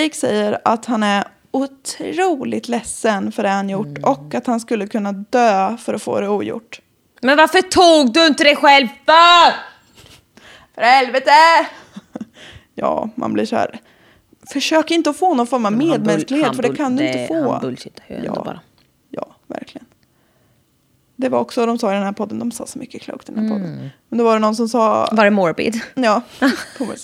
Speaker 1: Jake säger att han är otroligt ledsen för det han gjort
Speaker 2: Mm.
Speaker 1: och att han skulle kunna dö för att få det ogjort.
Speaker 2: Men varför tog du inte det själv för?
Speaker 1: För helvete! ja, man blir så här. Försök inte att få någon form av medmänsklighet för det kan du
Speaker 2: det-
Speaker 1: inte få.
Speaker 2: han bullshittar ju ändå
Speaker 1: ja.
Speaker 2: bara.
Speaker 1: Ja, verkligen. Det var också, de sa i den här podden, de sa så mycket klokt i den här
Speaker 2: Mm.
Speaker 1: podden. Men då var det någon som sa,
Speaker 2: Var det morbid?
Speaker 1: ja,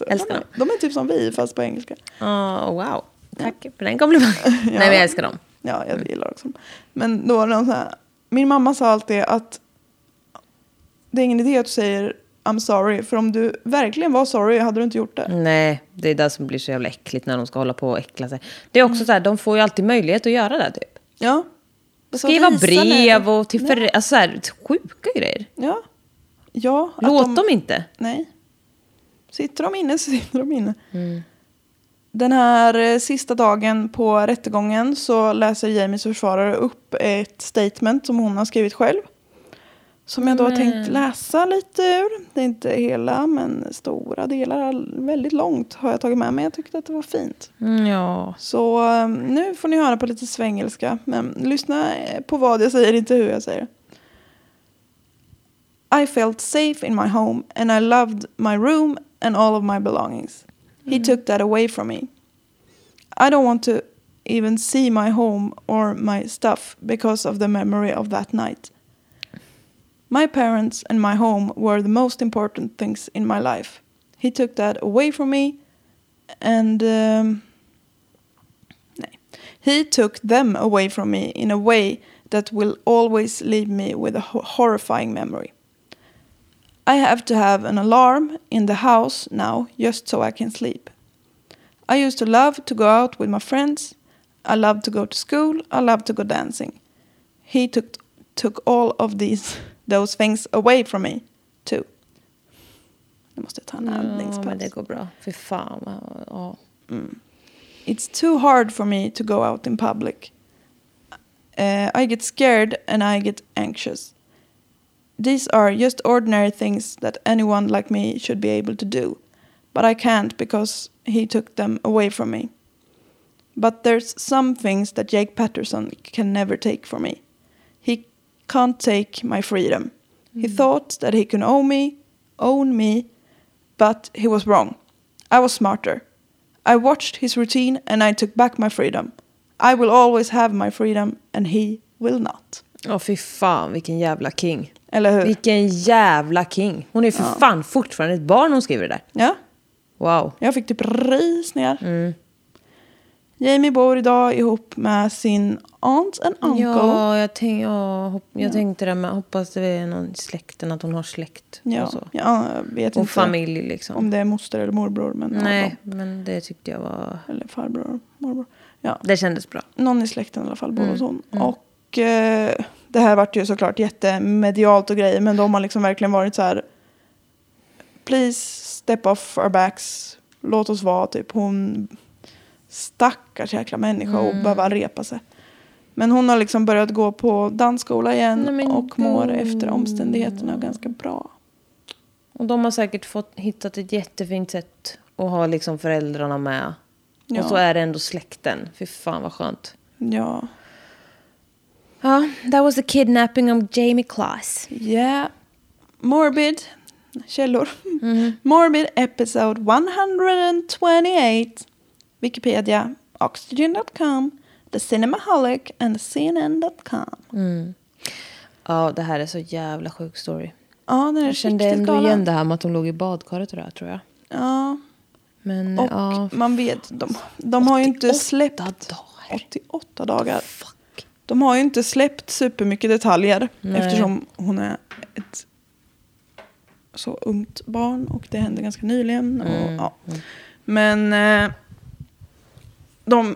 Speaker 2: Älskar dem.
Speaker 1: de är typ som vi fast på engelska.
Speaker 2: Oh, wow. Tack för den komplimangen. Nej, men jag älskar dem.
Speaker 1: Ja, jag gillar också. Men då var det någon så här, min mamma sa alltid att det är ingen idé att du säger I'm sorry, för om du verkligen var sorry hade du inte gjort det.
Speaker 2: Nej, det är det som blir så jävla äckligt när de ska hålla på och äckla sig. Det är också så här, de får ju alltid möjlighet att göra det typ.
Speaker 1: Ja.
Speaker 2: Skriva brev och till föräldrar, alltså så här, sjuka grejer.
Speaker 1: Ja. Ja.
Speaker 2: Låt
Speaker 1: de,
Speaker 2: dem inte.
Speaker 1: Nej. Sitter de inne så sitter de inne. Den här eh, sista dagen på rättegången så läser Jamies försvarare upp ett statement som hon har skrivit själv. Som jag då har tänkt läsa lite ur. Det är inte hela, men stora delar. Väldigt långt har jag tagit med mig. Jag tyckte att det var fint.
Speaker 2: Mm, ja.
Speaker 1: Så eh, nu får ni höra på lite svengelska. Men lyssna på vad jag säger, inte hur jag säger. I felt safe in my home and I loved my room and all of my belongings. He took that away from me. I don't want to even see my home or my stuff because of the memory of that night. My parents and my home were the most important things in my life. He took that away from me and um, he took them away from me in a way that will always leave me with a ho- horrifying memory. I have to have an alarm in the house now just so I can sleep. I used to love to go out with my friends. I loved to go to school. I loved to go dancing. He took took all of these those things away from me too. Nu måste jag ta en
Speaker 2: Ja, men det går bra. Fy fan. Ja.
Speaker 1: It's too hard for me to go out in public. Uh, I get scared and I get anxious. These are just ordinary things that anyone like me should be able to do, but I can't because he took them away from me. But there's some things that Jake Patterson can never take from me. Can't take my freedom. He thought that he could own me, own me, but he was wrong. I was smarter. I watched his routine and I took back my freedom. I will always have my freedom and he will not.
Speaker 2: Åh, fy fan, vilken jävla king.
Speaker 1: Eller hur?
Speaker 2: Vilken jävla king. Hon är för fan fortfarande ett barn hon skriver det där.
Speaker 1: Ja,
Speaker 2: Wow.
Speaker 1: jag fick typ rysningar. Jamie bor idag ihop med sin aunt and uncle.
Speaker 2: Ja, jag, tänk, ja, hopp, jag tänkte det med, hoppas det är någon i släkten, att hon har släkt
Speaker 1: Ja,
Speaker 2: och så.
Speaker 1: ja, jag vet
Speaker 2: Och
Speaker 1: inte
Speaker 2: familj liksom.
Speaker 1: om det är moster eller morbror. Men
Speaker 2: Nej,
Speaker 1: Ja,
Speaker 2: men det tyckte jag var...
Speaker 1: eller farbror morbror. Ja,
Speaker 2: Det kändes bra.
Speaker 1: någon i släkten i alla fall bor
Speaker 2: Mm,
Speaker 1: hos hon. Och eh, det här vart ju såklart jättemedialt och grejer. Men de har liksom verkligen varit så här. Please step off our backs. Låt oss vara typ. Hon stackars jäkla människa och
Speaker 2: Mm.
Speaker 1: behöva repa sig. Men hon har liksom börjat gå på dansskola igen
Speaker 2: Nej,
Speaker 1: och mår
Speaker 2: gud.
Speaker 1: efter omständigheterna ganska bra.
Speaker 2: Och de har säkert fått, hittat ett jättefint sätt att ha liksom föräldrarna med.
Speaker 1: Ja.
Speaker 2: Och så är det ändå släkten. Fy fan vad skönt.
Speaker 1: Ja.
Speaker 2: Ja, that was the kidnapping of Jamie Class.
Speaker 1: Yeah. Morbid. Källor.
Speaker 2: Mm-hmm.
Speaker 1: Morbid episode 128. Wikipedia. Oxygen.com. The Cinemaholic and CNN.com.
Speaker 2: Ja, det här är så jävla sjuk story.
Speaker 1: Ja, den är
Speaker 2: Jag kände ändå
Speaker 1: galen.
Speaker 2: igen det här med att hon låg i badkaret och det här, tror jag.
Speaker 1: Ja.
Speaker 2: Men
Speaker 1: Och
Speaker 2: ja,
Speaker 1: man vet, de, de har ju inte
Speaker 2: 88
Speaker 1: släppt...
Speaker 2: dagar.
Speaker 1: 88 dagar.
Speaker 2: fuck.
Speaker 1: De har ju inte släppt supermycket detaljer
Speaker 2: Nej.
Speaker 1: eftersom hon är ett så ungt barn och det hände ganska nyligen. Och,
Speaker 2: Mm,
Speaker 1: ja. Men eh, de,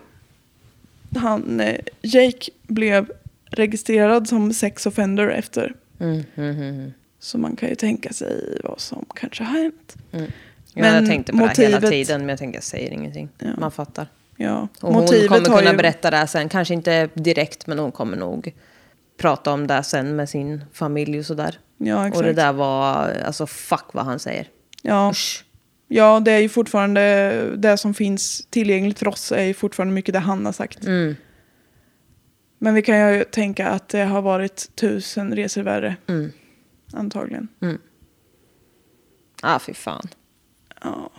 Speaker 1: han, eh, Jake blev registrerad som sex offender efter.
Speaker 2: Mm, mm, mm,
Speaker 1: Så man kan ju tänka sig vad som kanske har hänt.
Speaker 2: mm. Ja,
Speaker 1: Men
Speaker 2: jag tänkte på det här hela
Speaker 1: motivet-
Speaker 2: tiden, men jag tänkte jag säger ingenting.
Speaker 1: Ja.
Speaker 2: Man fattar.
Speaker 1: Ja,
Speaker 2: Och hon
Speaker 1: motivet
Speaker 2: kommer
Speaker 1: har
Speaker 2: kunna
Speaker 1: ju,
Speaker 2: berätta det sen. Kanske inte direkt, men hon kommer nog prata om det sen med sin familj och sådär.
Speaker 1: Ja, exakt.
Speaker 2: Och det där var, alltså fuck vad han säger.
Speaker 1: Ja.
Speaker 2: Usch.
Speaker 1: Ja, det är ju fortfarande det som finns tillgängligt för oss är ju fortfarande mycket det han har sagt.
Speaker 2: Mm.
Speaker 1: Men vi kan ju tänka att det har varit tusen resor värre.
Speaker 2: Mm.
Speaker 1: Antagligen.
Speaker 2: Ah, fy fan.
Speaker 1: Ja.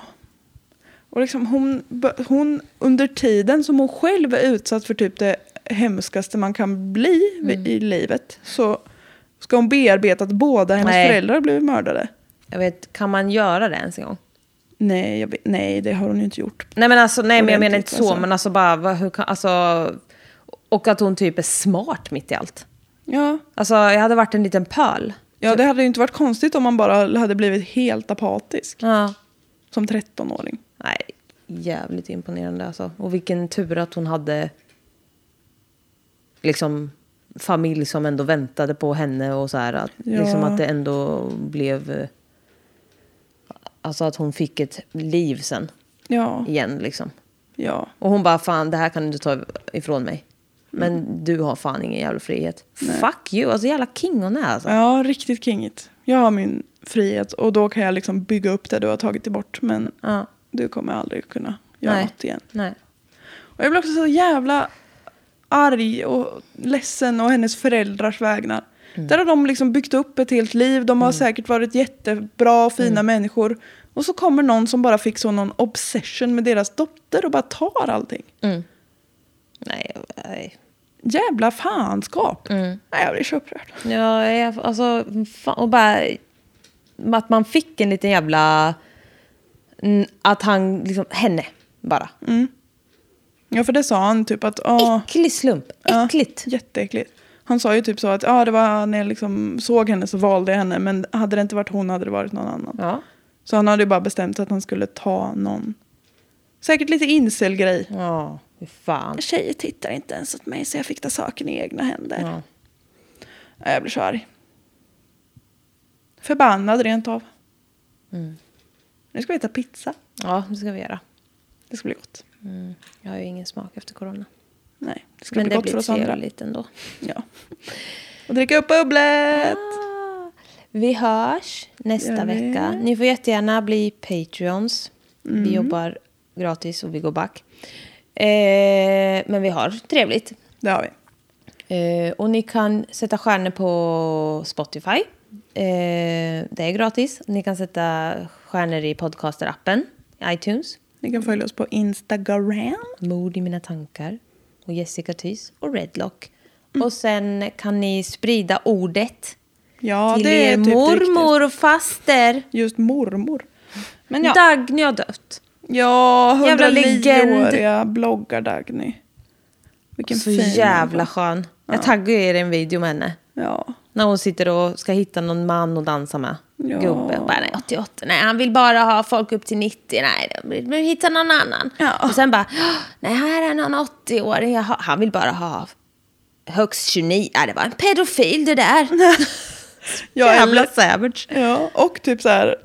Speaker 1: Och liksom hon, hon, under tiden som hon själv är utsatt för typ det hemskaste man kan bli
Speaker 2: Mm.
Speaker 1: i livet. Så ska hon bearbeta att båda hennes
Speaker 2: Nej.
Speaker 1: föräldrar blivit mördade.
Speaker 2: Jag vet, kan man göra det ens en gång?
Speaker 1: Nej, jag nej, det har hon ju inte gjort.
Speaker 2: Nej men alltså, nej men jag menar inte så,
Speaker 1: alltså.
Speaker 2: men alltså bara, vad, hur kan, alltså... Och att hon typ är smart mitt i allt.
Speaker 1: Ja.
Speaker 2: Alltså jag hade varit en liten pöl.
Speaker 1: ja, det hade ju inte varit konstigt om man bara hade blivit helt apatisk.
Speaker 2: Ja.
Speaker 1: Som 13-åring.
Speaker 2: Nej, jävligt imponerande alltså. Och vilken tur att hon hade liksom familj som ändå väntade på henne och så här. Att,
Speaker 1: Ja.
Speaker 2: Liksom att det ändå blev... Alltså att hon fick ett liv sen
Speaker 1: Ja,
Speaker 2: igen liksom.
Speaker 1: Ja.
Speaker 2: Och hon bara, fan det här kan du inte ta ifrån mig. Men du har fan ingen jävla frihet. Fuck you, alltså jävla king hon är alltså.
Speaker 1: ja, riktigt kingigt. Jag har min frihet och då kan jag liksom bygga upp det du har tagit bort. Men
Speaker 2: Ja.
Speaker 1: du kommer aldrig kunna göra
Speaker 2: Nej.
Speaker 1: något igen.
Speaker 2: Nej.
Speaker 1: Och jag blir också så jävla arg och ledsen och hennes föräldrars vägnar.
Speaker 2: Mm.
Speaker 1: Där har de liksom byggt upp ett helt liv. De har säkert varit jättebra och fina
Speaker 2: Mm.
Speaker 1: människor. Och så kommer någon som bara fick så någon obsession med deras dotter och bara tar allting.
Speaker 2: Nej, nej.
Speaker 1: Jävla fanskap.
Speaker 2: Mm.
Speaker 1: Nej, jag blir så upprörd.
Speaker 2: Ja, jag, alltså, fan, och bara att man fick en liten jävla... mm, Att han, liksom, henne bara.
Speaker 1: Ja, för det sa han typ att... Åh,
Speaker 2: Äcklig slump,
Speaker 1: ja,
Speaker 2: äckligt.
Speaker 1: jätteäckligt. Han sa ju typ så att ja, det var när jag liksom såg henne så valde jag henne. Men hade det inte varit hon hade det varit någon annan.
Speaker 2: Ja.
Speaker 1: Så han hade ju bara bestämt att han skulle ta någon. Säkert lite incel-grej.
Speaker 2: Ja, fy fan.
Speaker 1: Tjejer tittar inte ens åt mig så jag fick ta saken i egna händer.
Speaker 2: Ja.
Speaker 1: Ja, Jag blir så arg. Förbannad rent av.
Speaker 2: Mm.
Speaker 1: Nu ska vi äta pizza.
Speaker 2: ja, det ska vi göra.
Speaker 1: Det ska bli gott.
Speaker 2: Mm. Jag har ju ingen smak efter corona.
Speaker 1: Nej, det ska
Speaker 2: Men
Speaker 1: bli
Speaker 2: det
Speaker 1: gott
Speaker 2: blir
Speaker 1: för oss andra.
Speaker 2: trevligt ändå.
Speaker 1: Ja. Och dricka upp bubblet!
Speaker 2: Ah, Vi hörs nästa vecka. Ni får jättegärna bli Patreons. Vi jobbar gratis och vi går back. Eh, men vi har trevligt.
Speaker 1: Det har vi.
Speaker 2: Eh, och ni kan sätta stjärnor på Spotify. Eh, det är gratis. Ni kan sätta stjärnor i podcasterappen, iTunes.
Speaker 1: Ni kan följa oss på Instagram.
Speaker 2: Mord i mina tankar. Och Jessica Thys och Redlock. Och sen kan ni sprida ordet
Speaker 1: Ja,
Speaker 2: till
Speaker 1: det är
Speaker 2: er
Speaker 1: typ
Speaker 2: mormor och faster.
Speaker 1: Just mormor. Men ja,
Speaker 2: Dagny har dött.
Speaker 1: ja
Speaker 2: Jävla legend.
Speaker 1: 109-åriga bloggar Dagny. Vilken
Speaker 2: Så
Speaker 1: fin
Speaker 2: jävla skön. Jag taggar er en video med henne.
Speaker 1: Ja.
Speaker 2: När hon sitter och ska hitta någon man att dansa med.
Speaker 1: Ja.
Speaker 2: Gubbe. Och bara, nej, 88. Nej, han vill bara ha folk upp till 90. Nej, då vill vi hitta någon annan.
Speaker 1: Ja.
Speaker 2: Och sen bara, "Åh, nej, här är någon 80-åring. Jag har- Han vill bara ha högst 29. Nej, det var en pedofil det där.
Speaker 1: Ja,
Speaker 2: Jävla savage.
Speaker 1: ja, och typ så här.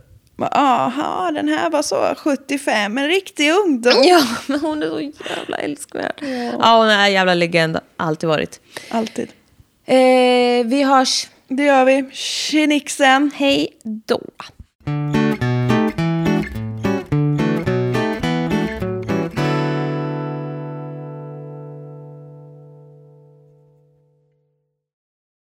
Speaker 1: Aha, den här var så 75, en riktig ungdom.
Speaker 2: Ja, men hon är så jävla älskvärd. Ja, hon är en jävla legend. Alltid varit.
Speaker 1: Alltid.
Speaker 2: Eh, vi hörs.
Speaker 1: Det gör vi. Tjenixen!
Speaker 2: Hej då.